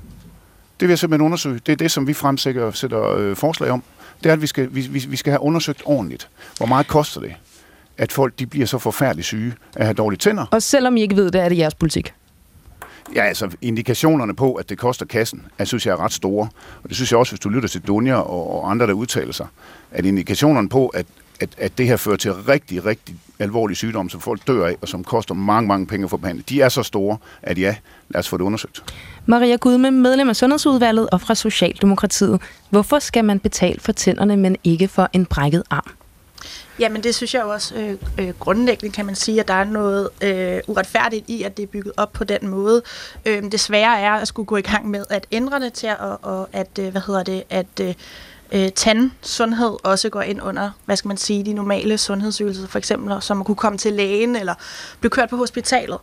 Det vil jeg simpelthen undersøge. Det er det, som vi fremsætter sætter, øh, forslag om. Det er, at vi skal, vi, vi skal have undersøgt ordentligt. Hvor meget koster det, at folk de bliver så forfærdeligt syge af at have dårlige tænder? Og selvom I ikke ved det, er det jeres politik? Ja, altså indikationerne på, at det koster kassen, jeg synes jeg er ret store. Og det synes jeg også, hvis du lytter til Dunja og, og andre, der udtaler sig, at indikationerne på, at, at, at det her fører til rigtig, rigtig alvorlige sygdomme, som folk dør af, og som koster mange, mange penge for behandling, de er så store, at ja, lad os få det undersøgt. Maria Gudme, medlem af Sundhedsudvalget og fra Socialdemokratiet. Hvorfor skal man betale for tænderne, men ikke for en brækket arm? Jamen det synes jeg jo også øh, øh, grundlæggende kan man sige, at der er noget øh, uretfærdigt i, at det er bygget op på den måde. Øh, det svære er at skulle gå i gang med at ændre det til at, og at, øh, hvad hedder det, at, øh, øh, tandsundhed også går ind under, hvad skal man sige, de normale sundhedsydelser, for eksempel som at kunne komme til lægen eller blive kørt på hospitalet.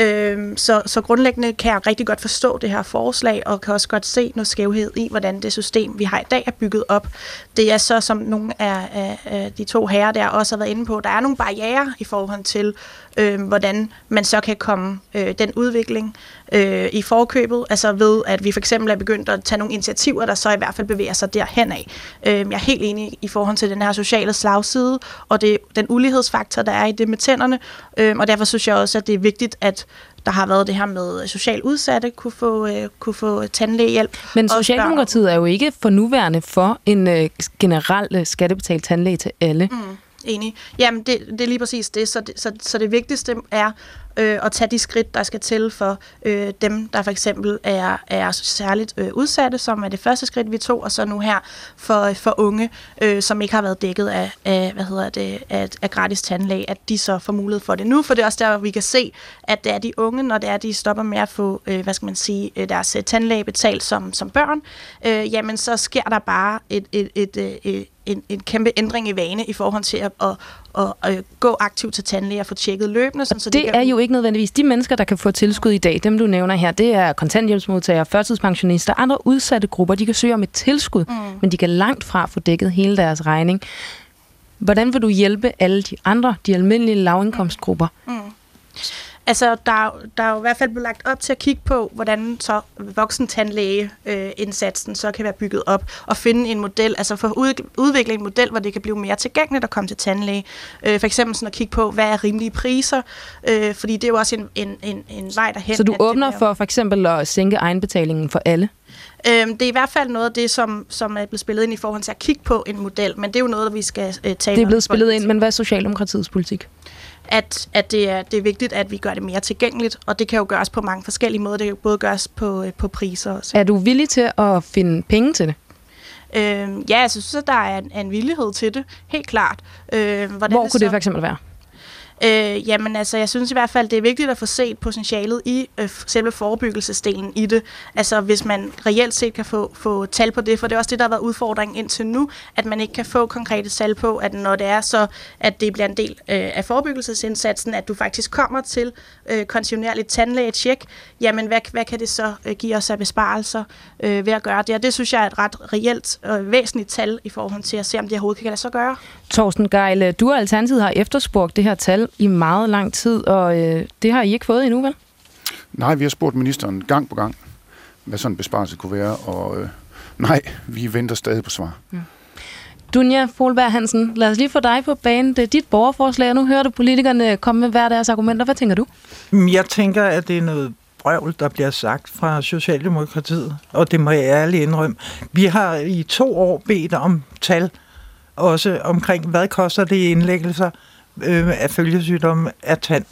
Øh, så, så grundlæggende kan jeg rigtig godt forstå det her forslag, og kan også godt se noget skævhed i, hvordan det system, vi har i dag, er bygget op. Det er så, som nogle af, af, af de to herrer der også har været inde på, der er nogle barriere i forhold til, øh, hvordan man så kan komme øh, den udvikling øh, i forkøbet, altså ved, at vi for eksempel er begyndt at tage nogle initiativer, der så i hvert fald bevæger sig derhen af. Øh, jeg er helt enig i forhold til den her sociale slagside, og det, den ulighedsfaktor, der er i det med tænderne, øh, og derfor synes jeg også, at det er vigtigt, at der har været det her med social udsatte kunne få, øh, kunne få tandlægehjælp. Men Socialdemokratiet er jo ikke for nuværende for en øh, generel øh, skattebetalt tandlæge til alle. Mm. Enig. Jamen, det, det er lige præcis det. Så, det. så, så det vigtigste er øh, at tage de skridt, der skal til for øh, dem, der for eksempel er, er særligt øh, udsatte, som er det første skridt, vi tog, og så nu her for, for unge, øh, som ikke har været dækket af, af, hvad hedder det, af, af gratis tandlæge, at de så får mulighed for det nu, for det er også der, vi kan se, at det er de unge, når det er, de stopper med at få, øh, hvad skal man sige, øh, deres øh, tandlæge betalt som, som børn, øh, jamen så sker der bare et, et, et, et, et en, en kæmpe ændring i vane i forhold til at, at, at, at gå aktivt til tandlæge og få tjekket løbende. Sådan, så det de kan... er jo ikke nødvendigvis de mennesker, der kan få tilskud i dag. Dem, du nævner her, det er kontanthjælpsmodtagere, førtidspensionister, andre udsatte grupper. De kan søge om et tilskud, mm. men de kan langt fra få dækket hele deres regning. Hvordan vil du hjælpe alle de andre, de almindelige lavindkomstgrupper? Mm. Altså, der, der er jo i hvert fald blevet lagt op til at kigge på, hvordan så voksentandlægeindsatsen øh, så kan være bygget op, og finde en model, altså for ud, udvikle en model, hvor det kan blive mere tilgængeligt at komme til tandlæge. Øh, for eksempel sådan at kigge på, hvad er rimelige priser, øh, fordi det er jo også en, en, en, en vej derhen. Så du åbner bliver... for for eksempel at sænke egenbetalingen for alle? Øhm, det er i hvert fald noget af det, som, som er blevet spillet ind i forhold til at kigge på en model, men det er jo noget, vi skal øh, tale Det er blevet spillet ind, men hvad er Socialdemokratiets politik? At, at det, er, det er vigtigt, at vi gør det mere tilgængeligt, og det kan jo gøres på mange forskellige måder. Det kan jo både gøres på, øh, på priser også. Er du villig til at finde penge til det? Øh, ja, jeg synes, at der er en, en villighed til det, helt klart. Øh, hvordan Hvor kunne så? det for eksempel være? Øh, jamen altså, jeg synes i hvert fald, det er vigtigt at få set potentialet i øh, selve forebyggelsesdelen i det. Altså, hvis man reelt set kan få, få tal på det, for det er også det, der har været udfordringen indtil nu, at man ikke kan få konkrete tal på, at når det er så, at det bliver en del øh, af forebyggelsesindsatsen, at du faktisk kommer til øh, kontinuerligt tandlægetjek, jamen hvad, hvad kan det så øh, give os af besparelser øh, ved at gøre det? Og det synes jeg er et ret reelt og øh, væsentligt tal i forhold til at se, om det overhovedet kan lade sig gøre. Torsten Geil, øh, du og Alternativet har efterspurgt det her tal i meget lang tid, og øh, det har I ikke fået endnu, vel? Nej, vi har spurgt ministeren gang på gang, hvad sådan en besparelse kunne være, og øh, nej, vi venter stadig på svar. Ja. Dunja Folberg Hansen, lad os lige få dig på banen. Det er dit borgerforslag, og nu hører du politikerne komme med hver deres argumenter. Hvad tænker du? Jeg tænker, at det er noget brøvl, der bliver sagt fra Socialdemokratiet, og det må jeg ærligt indrømme. Vi har i to år bedt om tal, også omkring, hvad koster det i indlæggelser øh, af følgesygdomme af tand.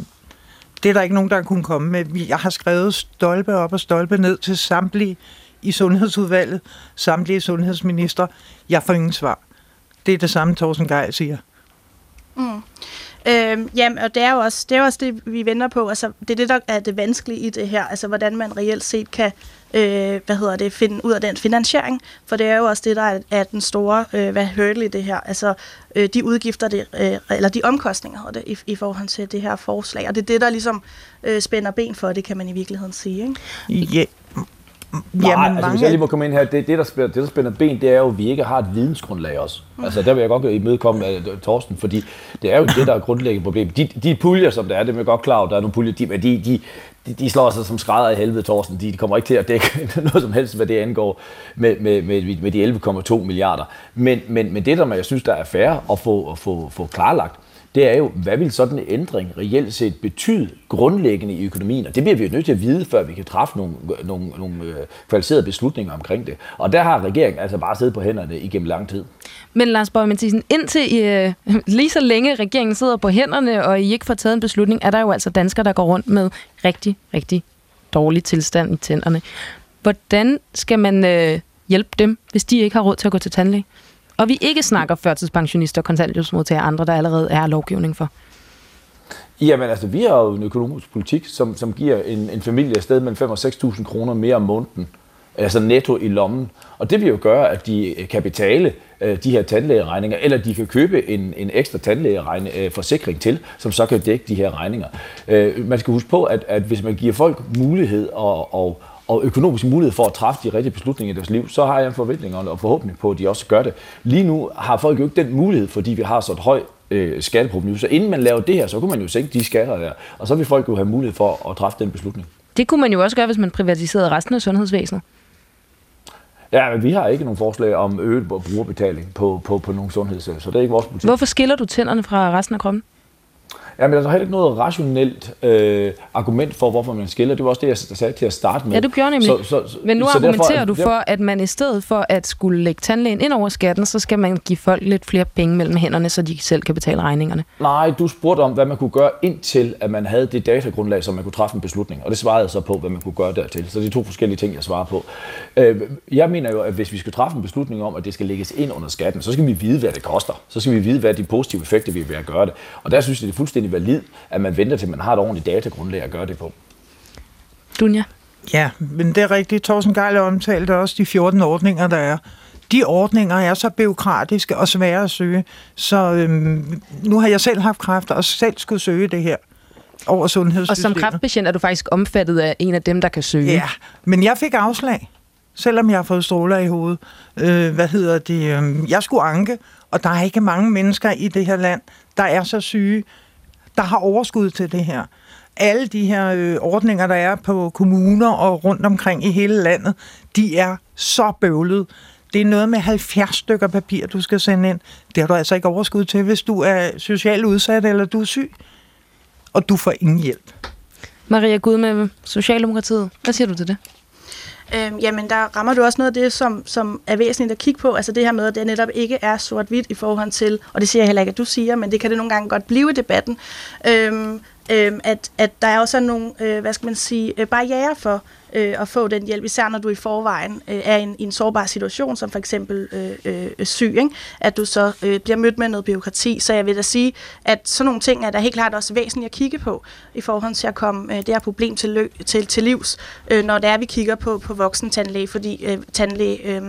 Det er der ikke nogen, der kunne komme med. Jeg har skrevet stolpe op og stolpe ned til samtlige i Sundhedsudvalget, samtlige sundhedsminister. Jeg får ingen svar. Det er det samme, Thorsten Geil siger. Mm. Øhm, jamen, og det er jo også det, er også det, vi venter på. Altså, det er det, der er det vanskelige i det her. Altså, hvordan man reelt set kan øh, hvad hedder det, finde ud af den finansiering. For det er jo også det, der er, er den store øh, hvad hurdle i det her. Altså, øh, de udgifter, det, øh, eller de omkostninger det, i, i forhold til det her forslag. Og det er det, der ligesom øh, spænder ben for det, kan man i virkeligheden sige. Ikke? Ja, Nej, Jamen, altså, mange... hvis jeg lige må komme ind her, det, det, der spænder, det, der spænder ben, det er jo, at vi ikke har et vidensgrundlag også. Mm. Altså, der vil jeg godt imødekomme uh, Torsten, fordi det er jo det, der er grundlæggende problem. De, de puljer, som der er, det er jeg godt klar over, der er nogle puljer, de, de, de, de, de slår sig som skrædder i helvede, Thorsten. De, de kommer ikke til at dække noget som helst, hvad det angår med, med, med, med de 11,2 milliarder. Men, men, men det, der jeg synes, der er fair at få, at få, få klarlagt, det er jo, hvad vil sådan en ændring reelt set betyde grundlæggende i økonomien? Og det bliver vi jo nødt til at vide, før vi kan træffe nogle, nogle, nogle øh, kvalificerede beslutninger omkring det. Og der har regeringen altså bare siddet på hænderne igennem lang tid. Men Lars Borg Mathisen, indtil I, øh, lige så længe regeringen sidder på hænderne, og I ikke får taget en beslutning, er der jo altså danskere, der går rundt med rigtig, rigtig dårlig tilstand i tænderne. Hvordan skal man øh, hjælpe dem, hvis de ikke har råd til at gå til tandlæge? Og vi ikke snakker førtidspensionister, kontanthjælpsmodtagere og andre, der allerede er lovgivning for. Jamen altså, vi har jo en økonomisk politik, som, som giver en, en familie afsted mellem 5.000 og 6.000 kroner mere om måneden altså netto i lommen. Og det vil jo gøre, at de kan betale øh, de her tandlægeregninger, eller de kan købe en, en ekstra tandlægeforsikring øh, til, som så kan dække de her regninger. Øh, man skal huske på, at, at hvis man giver folk mulighed og, og, og økonomisk mulighed for at træffe de rigtige beslutninger i deres liv, så har jeg en forventning og forhåbning på, at de også gør det. Lige nu har folk jo ikke den mulighed, fordi vi har så et højt øh, skatteprovenu. Så inden man laver det her, så kunne man jo sænke de skatter der, og så vil folk jo have mulighed for at træffe den beslutning. Det kunne man jo også gøre, hvis man privatiserede resten af sundhedsvæsenet. Ja, men vi har ikke nogen forslag om øget brugerbetaling på, på, på nogle sundhedsvæsener, så det er ikke vores politik. Hvorfor skiller du tænderne fra resten af kroppen? Ja, men der er heller ikke noget rationelt øh, argument for, hvorfor man skiller. Det var også det, jeg sagde til at starte med. Ja, du gjorde nemlig. Så, så, så, men nu så argumenterer derfor, du for, at man i stedet for at skulle lægge tandlægen ind over skatten, så skal man give folk lidt flere penge mellem hænderne, så de selv kan betale regningerne. Nej, du spurgte om, hvad man kunne gøre indtil, at man havde det datagrundlag, så man kunne træffe en beslutning. Og det svarede jeg så på, hvad man kunne gøre dertil. Så det er to forskellige ting, jeg svarer på. Øh, jeg mener jo, at hvis vi skal træffe en beslutning om, at det skal lægges ind under skatten, så skal vi vide, hvad det koster. Så skal vi vide, hvad de positive effekter vi vil at gøre det. Og der synes jeg, det er fuldstændig valid, at man venter til, man har et ordentligt datagrundlag at gøre det på. Dunja? Ja, men det er rigtigt. Thorsten Geil omtalte også de 14 ordninger, der er. De ordninger er så byråkratiske og svære at søge, så øhm, nu har jeg selv haft kræfter og selv skulle søge det her over sundhedssystemet. Og som kræftpatient er du faktisk omfattet af en af dem, der kan søge? Ja, men jeg fik afslag, selvom jeg har fået stråler i hovedet. Øh, hvad hedder det? Øh, jeg skulle anke, og der er ikke mange mennesker i det her land, der er så syge, der har overskud til det her. Alle de her øh, ordninger, der er på kommuner og rundt omkring i hele landet, de er så bøvlede. Det er noget med 70 stykker papir, du skal sende ind. Det har du altså ikke overskud til, hvis du er socialt udsat eller du er syg. Og du får ingen hjælp. Maria Gudme, Socialdemokratiet. Hvad siger du til det? Øhm, jamen, der rammer du også noget af det, som, som er væsentligt at kigge på. Altså det her med, at det netop ikke er sort-hvidt i forhold til, og det siger jeg heller ikke, at du siger, men det kan det nogle gange godt blive i debatten, øhm, øhm, at, at der er også nogle, øh, hvad skal man sige, øh, barriere for, øh, at få den hjælp, især når du i forvejen øh, er i en, i en sårbar situation, som for eksempel øh, øh, syg, ikke? at du så øh, bliver mødt med noget byråkrati. Så jeg vil da sige, at sådan nogle ting er der helt klart også væsentligt at kigge på, i forhold til at komme øh, det her problem til, lø- til, til livs, øh, når det er, vi kigger på, på voksen tandlæge, fordi øh, tandlæge øh,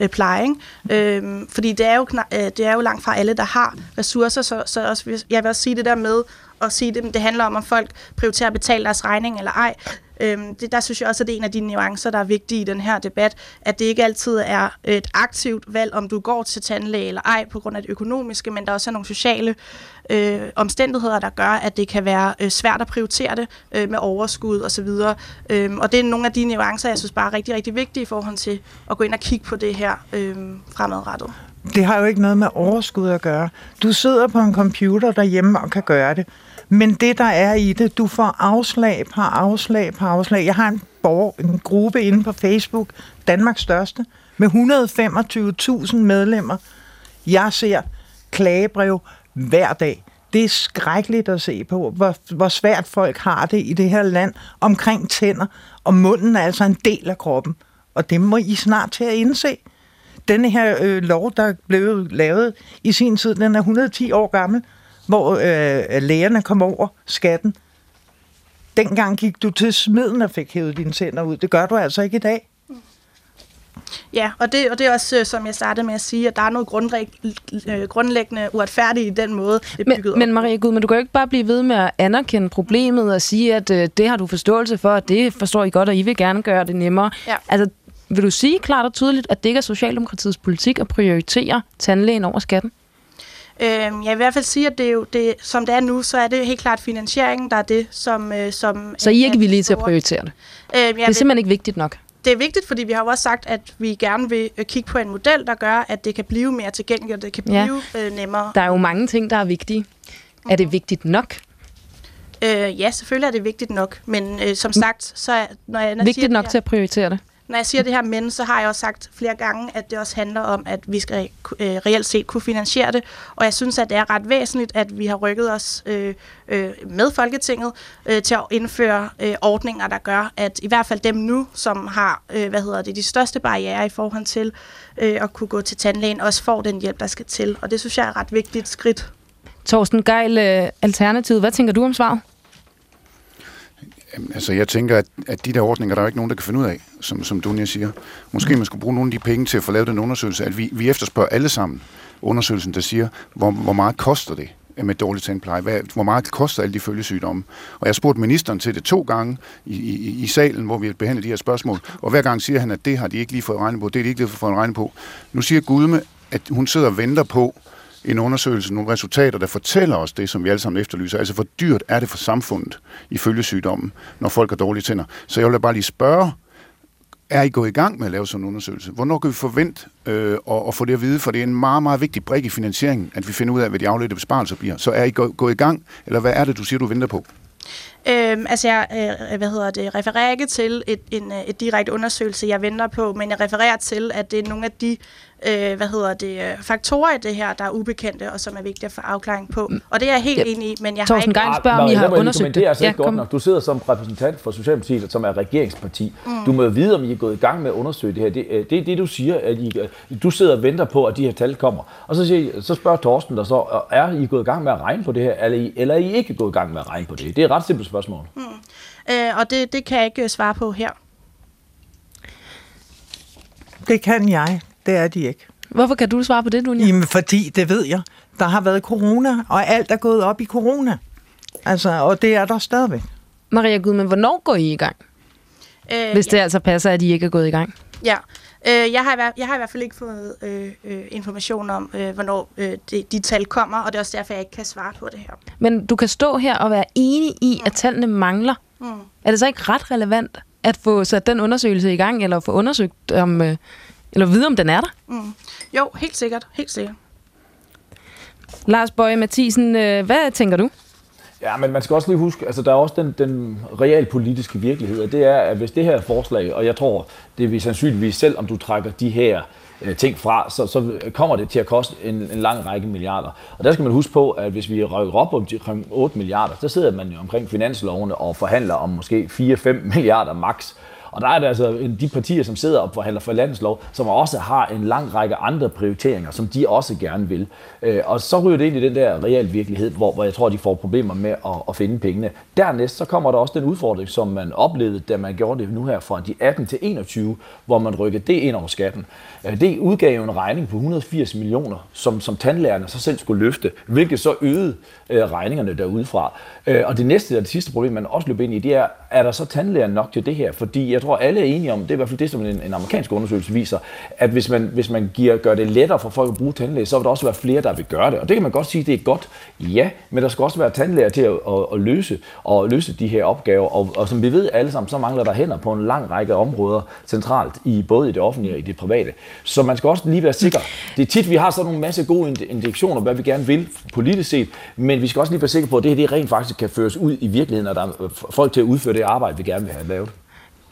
øh, pleje, øh, fordi det er, jo, øh, det er jo langt fra alle, der har ressourcer, så, så også, jeg vil også sige det der med at sige det, det handler om, om folk prioriterer at betale deres regning eller ej. Øhm, det, der synes jeg også, at det er en af de nuancer, der er vigtige i den her debat, at det ikke altid er et aktivt valg, om du går til tandlæge eller ej, på grund af det økonomiske, men der også er nogle sociale øh, omstændigheder, der gør, at det kan være øh, svært at prioritere det øh, med overskud osv. Øhm, og det er nogle af de nuancer, jeg synes bare er rigtig, rigtig vigtige i forhold til at gå ind og kigge på det her øh, fremadrettet. Det har jo ikke noget med overskud at gøre. Du sidder på en computer derhjemme og kan gøre det. Men det, der er i det, du får afslag på afslag på afslag. Jeg har en, borger, en gruppe inde på Facebook, Danmarks største, med 125.000 medlemmer. Jeg ser klagebrev hver dag. Det er skrækkeligt at se på, hvor, hvor svært folk har det i det her land omkring tænder, og munden er altså en del af kroppen. Og det må I snart til at indse. Denne her øh, lov, der blev lavet i sin tid, den er 110 år gammel, hvor øh, lægerne kom over skatten. Dengang gik du til smeden og fik hævet dine tænder ud. Det gør du altså ikke i dag. Ja, og det, og det er også, øh, som jeg startede med at sige, at der er noget øh, grundlæggende uretfærdigt i den måde, det er bygget men, Men Maria Gud, men du kan jo ikke bare blive ved med at anerkende problemet og sige, at øh, det har du forståelse for, og det forstår I godt, og I vil gerne gøre det nemmere. Ja. Altså, vil du sige klart og tydeligt, at det ikke er Socialdemokratiets politik at prioritere tandlægen over skatten? Øhm, jeg vil i hvert fald sige, at det er jo, det, som det er nu, så er det helt klart finansieringen, der er det, som... Øh, som så I er ikke villige til at prioritere det? Øhm, det er simpelthen ikke vigtigt nok? Det er vigtigt, fordi vi har jo også sagt, at vi gerne vil øh, kigge på en model, der gør, at det kan blive mere tilgængeligt, og det kan blive ja. øh, nemmere. Der er jo mange ting, der er vigtige. Er det vigtigt nok? Øh, ja, selvfølgelig er det vigtigt nok, men øh, som sagt, så når jeg... Når vigtigt siger, nok her, til at prioritere det? Når jeg siger det her men, så har jeg også sagt flere gange, at det også handler om, at vi skal øh, reelt set kunne finansiere det. Og jeg synes, at det er ret væsentligt, at vi har rykket os øh, øh, med Folketinget øh, til at indføre øh, ordninger, der gør, at i hvert fald dem nu, som har øh, hvad hedder det, de største barriere i forhold til øh, at kunne gå til tandlægen, også får den hjælp, der skal til. Og det synes jeg er et ret vigtigt skridt. Torsten Geil, øh, Alternativet, hvad tænker du om svaret? Øhm, altså, jeg tænker, at, at de der ordninger, der er ikke nogen, der kan finde ud af, som, som Dunja siger. Måske man skulle bruge nogle af de penge til at få lavet den undersøgelse, at vi, vi efterspørger alle sammen undersøgelsen, der siger, hvor, hvor meget koster det med dårlig tandpleje? Hvad, hvor meget koster alle de følgesygdomme? Og jeg spurgte ministeren til det to gange i, i, i salen, hvor vi har behandlet de her spørgsmål, og hver gang siger han, at det har de ikke lige fået regnet på, det er de ikke lige fået regnet på. Nu siger Gudme, at hun sidder og venter på, en undersøgelse, nogle resultater, der fortæller os det, som vi alle sammen efterlyser. Altså, hvor dyrt er det for samfundet ifølge sygdommen, når folk har dårlige tænder? Så jeg vil bare lige spørge, er I gået i gang med at lave sådan en undersøgelse? Hvornår kan vi forvente øh, at, at få det at vide? For det er en meget, meget vigtig brik i finansieringen, at vi finder ud af, hvad de afledte besparelser bliver. Så er I gået i gang, eller hvad er det, du siger, du venter på? Øhm, altså jeg øh, hvad hedder det, refererer ikke til et, en, øh, et direkte undersøgelse, jeg venter på, men jeg refererer til, at det er nogle af de øh, hvad hedder det, øh, faktorer i det her, der er ubekendte, og som er vigtige at få afklaring på. Mm. Og det er jeg helt enig i, men jeg Torsten har ikke... Torsten spørger, om I har undersøgt det. Det er altså ja, ikke godt nok. Du sidder som repræsentant for Socialdemokratiet, som er regeringsparti. Mm. Du må vide, om I er gået i gang med at undersøge det her. Det er det, det, du siger, at I, du sidder og venter på, at de her tal kommer. Og så, siger, så spørger Torsten dig så, er I gået i gang med at regne på det her, eller, I, eller er I ikke gået i gang med at regne på det? Det er et ret simpelt spørgsmål. Mm. Øh, og det, det kan jeg ikke svare på her. Det kan jeg. Det er de ikke. Hvorfor kan du svare på det, Dunja? Jamen, fordi, det ved jeg, der har været corona, og alt er gået op i corona. Altså, og det er der stadigvæk. Maria Gud, men hvornår går I i gang? Øh, Hvis det ja. altså passer, at I ikke er gået i gang. Ja, øh, jeg, har, jeg har i hvert fald ikke fået øh, øh, information om, øh, hvornår øh, de, de tal kommer, og det er også derfor, jeg ikke kan svare på det her. Men du kan stå her og være enig i, mm. at tallene mangler. Mm. Er det så ikke ret relevant at få sat den undersøgelse i gang, eller få undersøgt om... Øh, eller vide, om den er der? Mm. Jo, helt sikkert. Helt sikkert. Lars Bøje Mathisen, øh, hvad tænker du? Ja, men man skal også lige huske, altså der er også den, den realpolitiske virkelighed, og det er, at hvis det her forslag, og jeg tror, det vil sandsynligvis selv, om du trækker de her øh, ting fra, så, så kommer det til at koste en, en lang række milliarder. Og der skal man huske på, at hvis vi rykker op om 8 milliarder, så sidder man jo omkring finanslovene og forhandler om måske 4-5 milliarder max. Og der er det altså de partier, som sidder og forhandler for landslov, som også har en lang række andre prioriteringer, som de også gerne vil. Øh, og så ryger det ind i den der real virkelighed, hvor, hvor jeg tror, de får problemer med at, at finde pengene. Dernæst så kommer der også den udfordring, som man oplevede, da man gjorde det nu her fra de 18 til 21, hvor man rykkede det ind over skatten. Øh, det udgav en regning på 180 millioner, som, som tandlærerne så selv skulle løfte, hvilket så øgede øh, regningerne derudefra. Øh, og det næste og det sidste problem, man også løb ind i, det er, er der så tandlæger nok til det her? Fordi jeg tror, alle er enige om, det er i hvert fald det, som en, en amerikansk undersøgelse viser, at hvis man, hvis man giver, gør det lettere for folk at bruge tandlæge, så vil der også være flere, der vil gøre det. Og det kan man godt sige, det er godt. Ja, men der skal også være tandlæger til at, at, at løse, og løse de her opgaver. Og, og som vi ved alle sammen, så mangler der hænder på en lang række områder centralt, i både i det offentlige og i det private. Så man skal også lige være sikker. Det er tit, vi har sådan nogle masse gode indikationer, hvad vi gerne vil politisk set, men vi skal også lige være sikre på, at det her det rent faktisk kan føres ud i virkeligheden, og der er folk til at udføre det arbejde, vi gerne vil have lavet.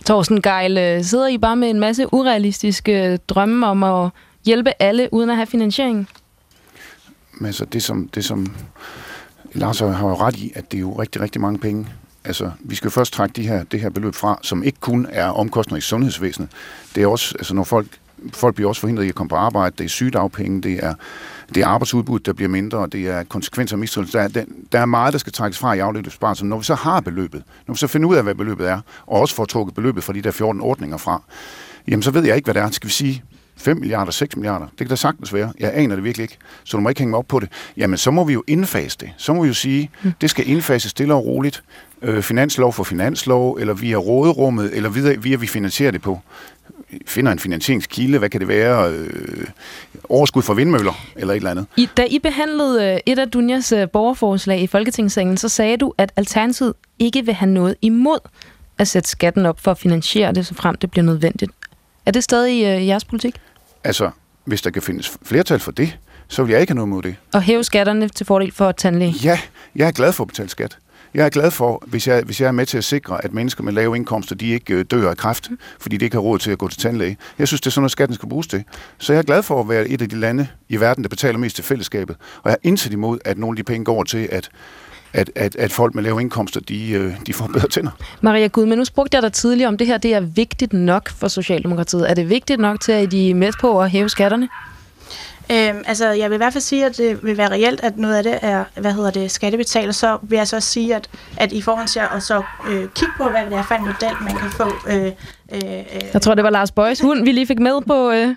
Thorsten Geil, øh, sidder I bare med en masse urealistiske øh, drømme om at hjælpe alle uden at have finansiering? Men altså, det som, det som Lars har jo ret i, at det er jo rigtig, rigtig mange penge. Altså, vi skal først trække de her, det her beløb fra, som ikke kun er omkostninger i sundhedsvæsenet. Det er også, altså når folk, folk bliver også forhindret i at komme på arbejde, det er sygedagpenge, det er det er arbejdsudbud, der bliver mindre, og det er konsekvenser af mistrivsel. Der, der, der er meget, der skal trækkes fra i afledte Når vi så har beløbet, når vi så finder ud af, hvad beløbet er, og også får trukket beløbet fra de der 14 ordninger fra, jamen så ved jeg ikke, hvad det er. Skal vi sige 5 milliarder, 6 milliarder? Det kan da sagtens være. Jeg aner det virkelig ikke, så du må ikke hænge mig op på det. Jamen så må vi jo indfase det. Så må vi jo sige, mm. det skal indfases stille og roligt. Øh, finanslov for finanslov, eller via råderummet, eller via, via vi finansierer det på finder en finansieringskilde, hvad kan det være, øh, overskud fra vindmøller eller et eller andet. I, da I behandlede øh, et af Dunjas øh, borgerforslag i Folketingssalen, så sagde du, at Alternativet ikke vil have noget imod at sætte skatten op for at finansiere det, så frem det bliver nødvendigt. Er det stadig øh, jeres politik? Altså, hvis der kan findes flertal for det, så vil jeg ikke have noget imod det. Og hæve skatterne til fordel for tandlæge? Ja, jeg er glad for at betale skat. Jeg er glad for, hvis jeg, hvis jeg er med til at sikre, at mennesker med lave indkomster, de ikke øh, dør af kræft, fordi de ikke har råd til at gå til tandlæge. Jeg synes, det er sådan noget, skatten skal bruges til. Så jeg er glad for at være et af de lande i verden, der betaler mest til fællesskabet. Og jeg er indsat imod, at nogle af de penge går til, at at, at, at folk med lave indkomster, de, øh, de får bedre tænder. Maria Gud, men nu spurgte jeg dig tidligere, om det her det er vigtigt nok for Socialdemokratiet. Er det vigtigt nok til, at de er med på at hæve skatterne? Øhm, altså, jeg vil i hvert fald sige, at det vil være reelt, at noget af det er, hvad hedder det, skattebetaler. Så vil jeg så sige, at, at i forhold til at så øh, kigge på, hvad det er for en model, man kan få. Øh, øh, øh jeg tror, det var Lars Bøjs hund, vi lige fik med på... Øh,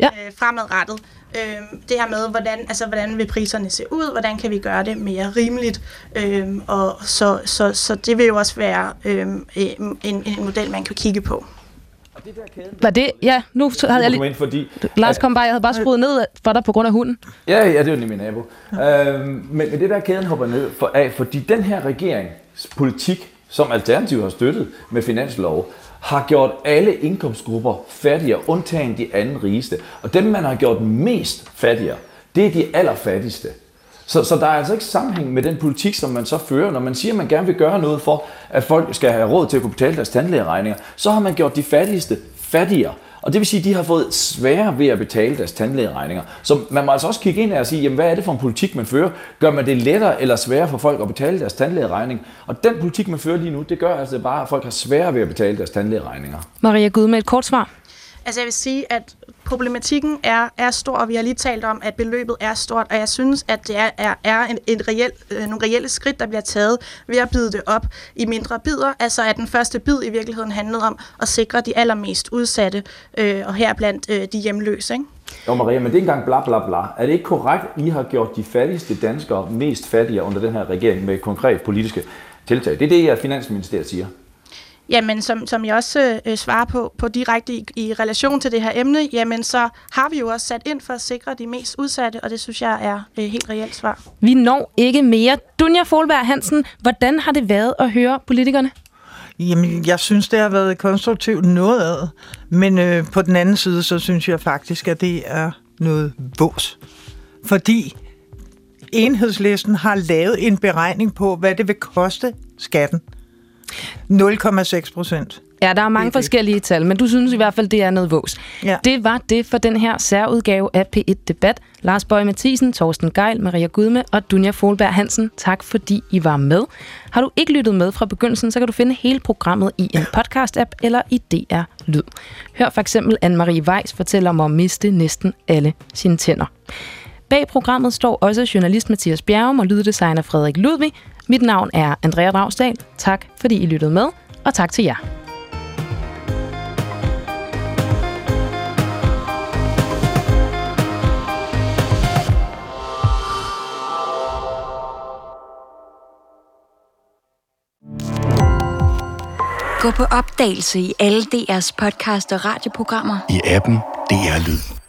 ja. øh, fremadrettet. Øh, det her med, hvordan, altså, hvordan vil priserne se ud, hvordan kan vi gøre det mere rimeligt. Øh, og så, så, så det vil jo også være øh, en, en model, man kan kigge på. Var det? Ja, nu havde jeg lige... fordi, Lars kom bare, jeg havde bare skruet ned for dig på grund af hunden. Ja, ja, det var min nabo. øhm, men, men det der kæden hopper ned for, af, fordi den her regerings politik, som Alternativ har støttet med finanslov, har gjort alle indkomstgrupper fattigere, undtagen de anden rigeste. Og dem, man har gjort mest fattigere, det er de allerfattigste. Så, så der er altså ikke sammenhæng med den politik, som man så fører. Når man siger, at man gerne vil gøre noget for, at folk skal have råd til at kunne betale deres tandlægeregninger, så har man gjort de fattigste fattigere. Og det vil sige, at de har fået sværere ved at betale deres tandlægeregninger. Så man må altså også kigge ind og sige, jamen, hvad er det for en politik, man fører? Gør man det lettere eller sværere for folk at betale deres tandlægeregning? Og den politik, man fører lige nu, det gør altså bare, at folk har sværere ved at betale deres tandlægeregninger. Maria Gud med et kort svar. Altså jeg vil sige, at problematikken er, er stor, og vi har lige talt om, at beløbet er stort, og jeg synes, at det er, er, er en, en reel, øh, nogle reelle skridt, der bliver taget ved at bide det op i mindre bidder. Altså at den første bid i virkeligheden handlede om at sikre de allermest udsatte, øh, og her blandt øh, de hjemløse. Ikke? Jo Maria, men det er ikke engang bla bla bla. Er det ikke korrekt, at I har gjort de fattigste danskere mest fattige under den her regering med konkret politiske tiltag? Det er det, jeg Finansministeriet siger. Jamen, som, som jeg også øh, svarer på, på direkte i, i relation til det her emne, jamen så har vi jo også sat ind for at sikre de mest udsatte, og det synes jeg er øh, helt reelt svar. Vi når ikke mere. Dunja Folberg Hansen, hvordan har det været at høre politikerne? Jamen, jeg synes, det har været konstruktivt noget af, men øh, på den anden side, så synes jeg faktisk, at det er noget vås. Fordi enhedslisten har lavet en beregning på, hvad det vil koste skatten. 0,6 procent. Ja, der er mange det forskellige det. tal, men du synes i hvert fald, det er noget vås. Ja. Det var det for den her særudgave af P1 Debat. Lars Bøge Mathisen, Torsten Geil, Maria Gudme og Dunja Folberg Hansen. Tak fordi I var med. Har du ikke lyttet med fra begyndelsen, så kan du finde hele programmet i en podcast-app eller i DR Lyd. Hør for eksempel Anne-Marie Weiss fortælle om at miste næsten alle sine tænder. Bag programmet står også journalist Mathias Bjergum og lyddesigner Frederik Ludvig. Mit navn er Andrea Dragsdal. Tak fordi I lyttede med, og tak til jer. Gå på opdagelse i alle DR's podcast og radioprogrammer. I appen DR Lyd.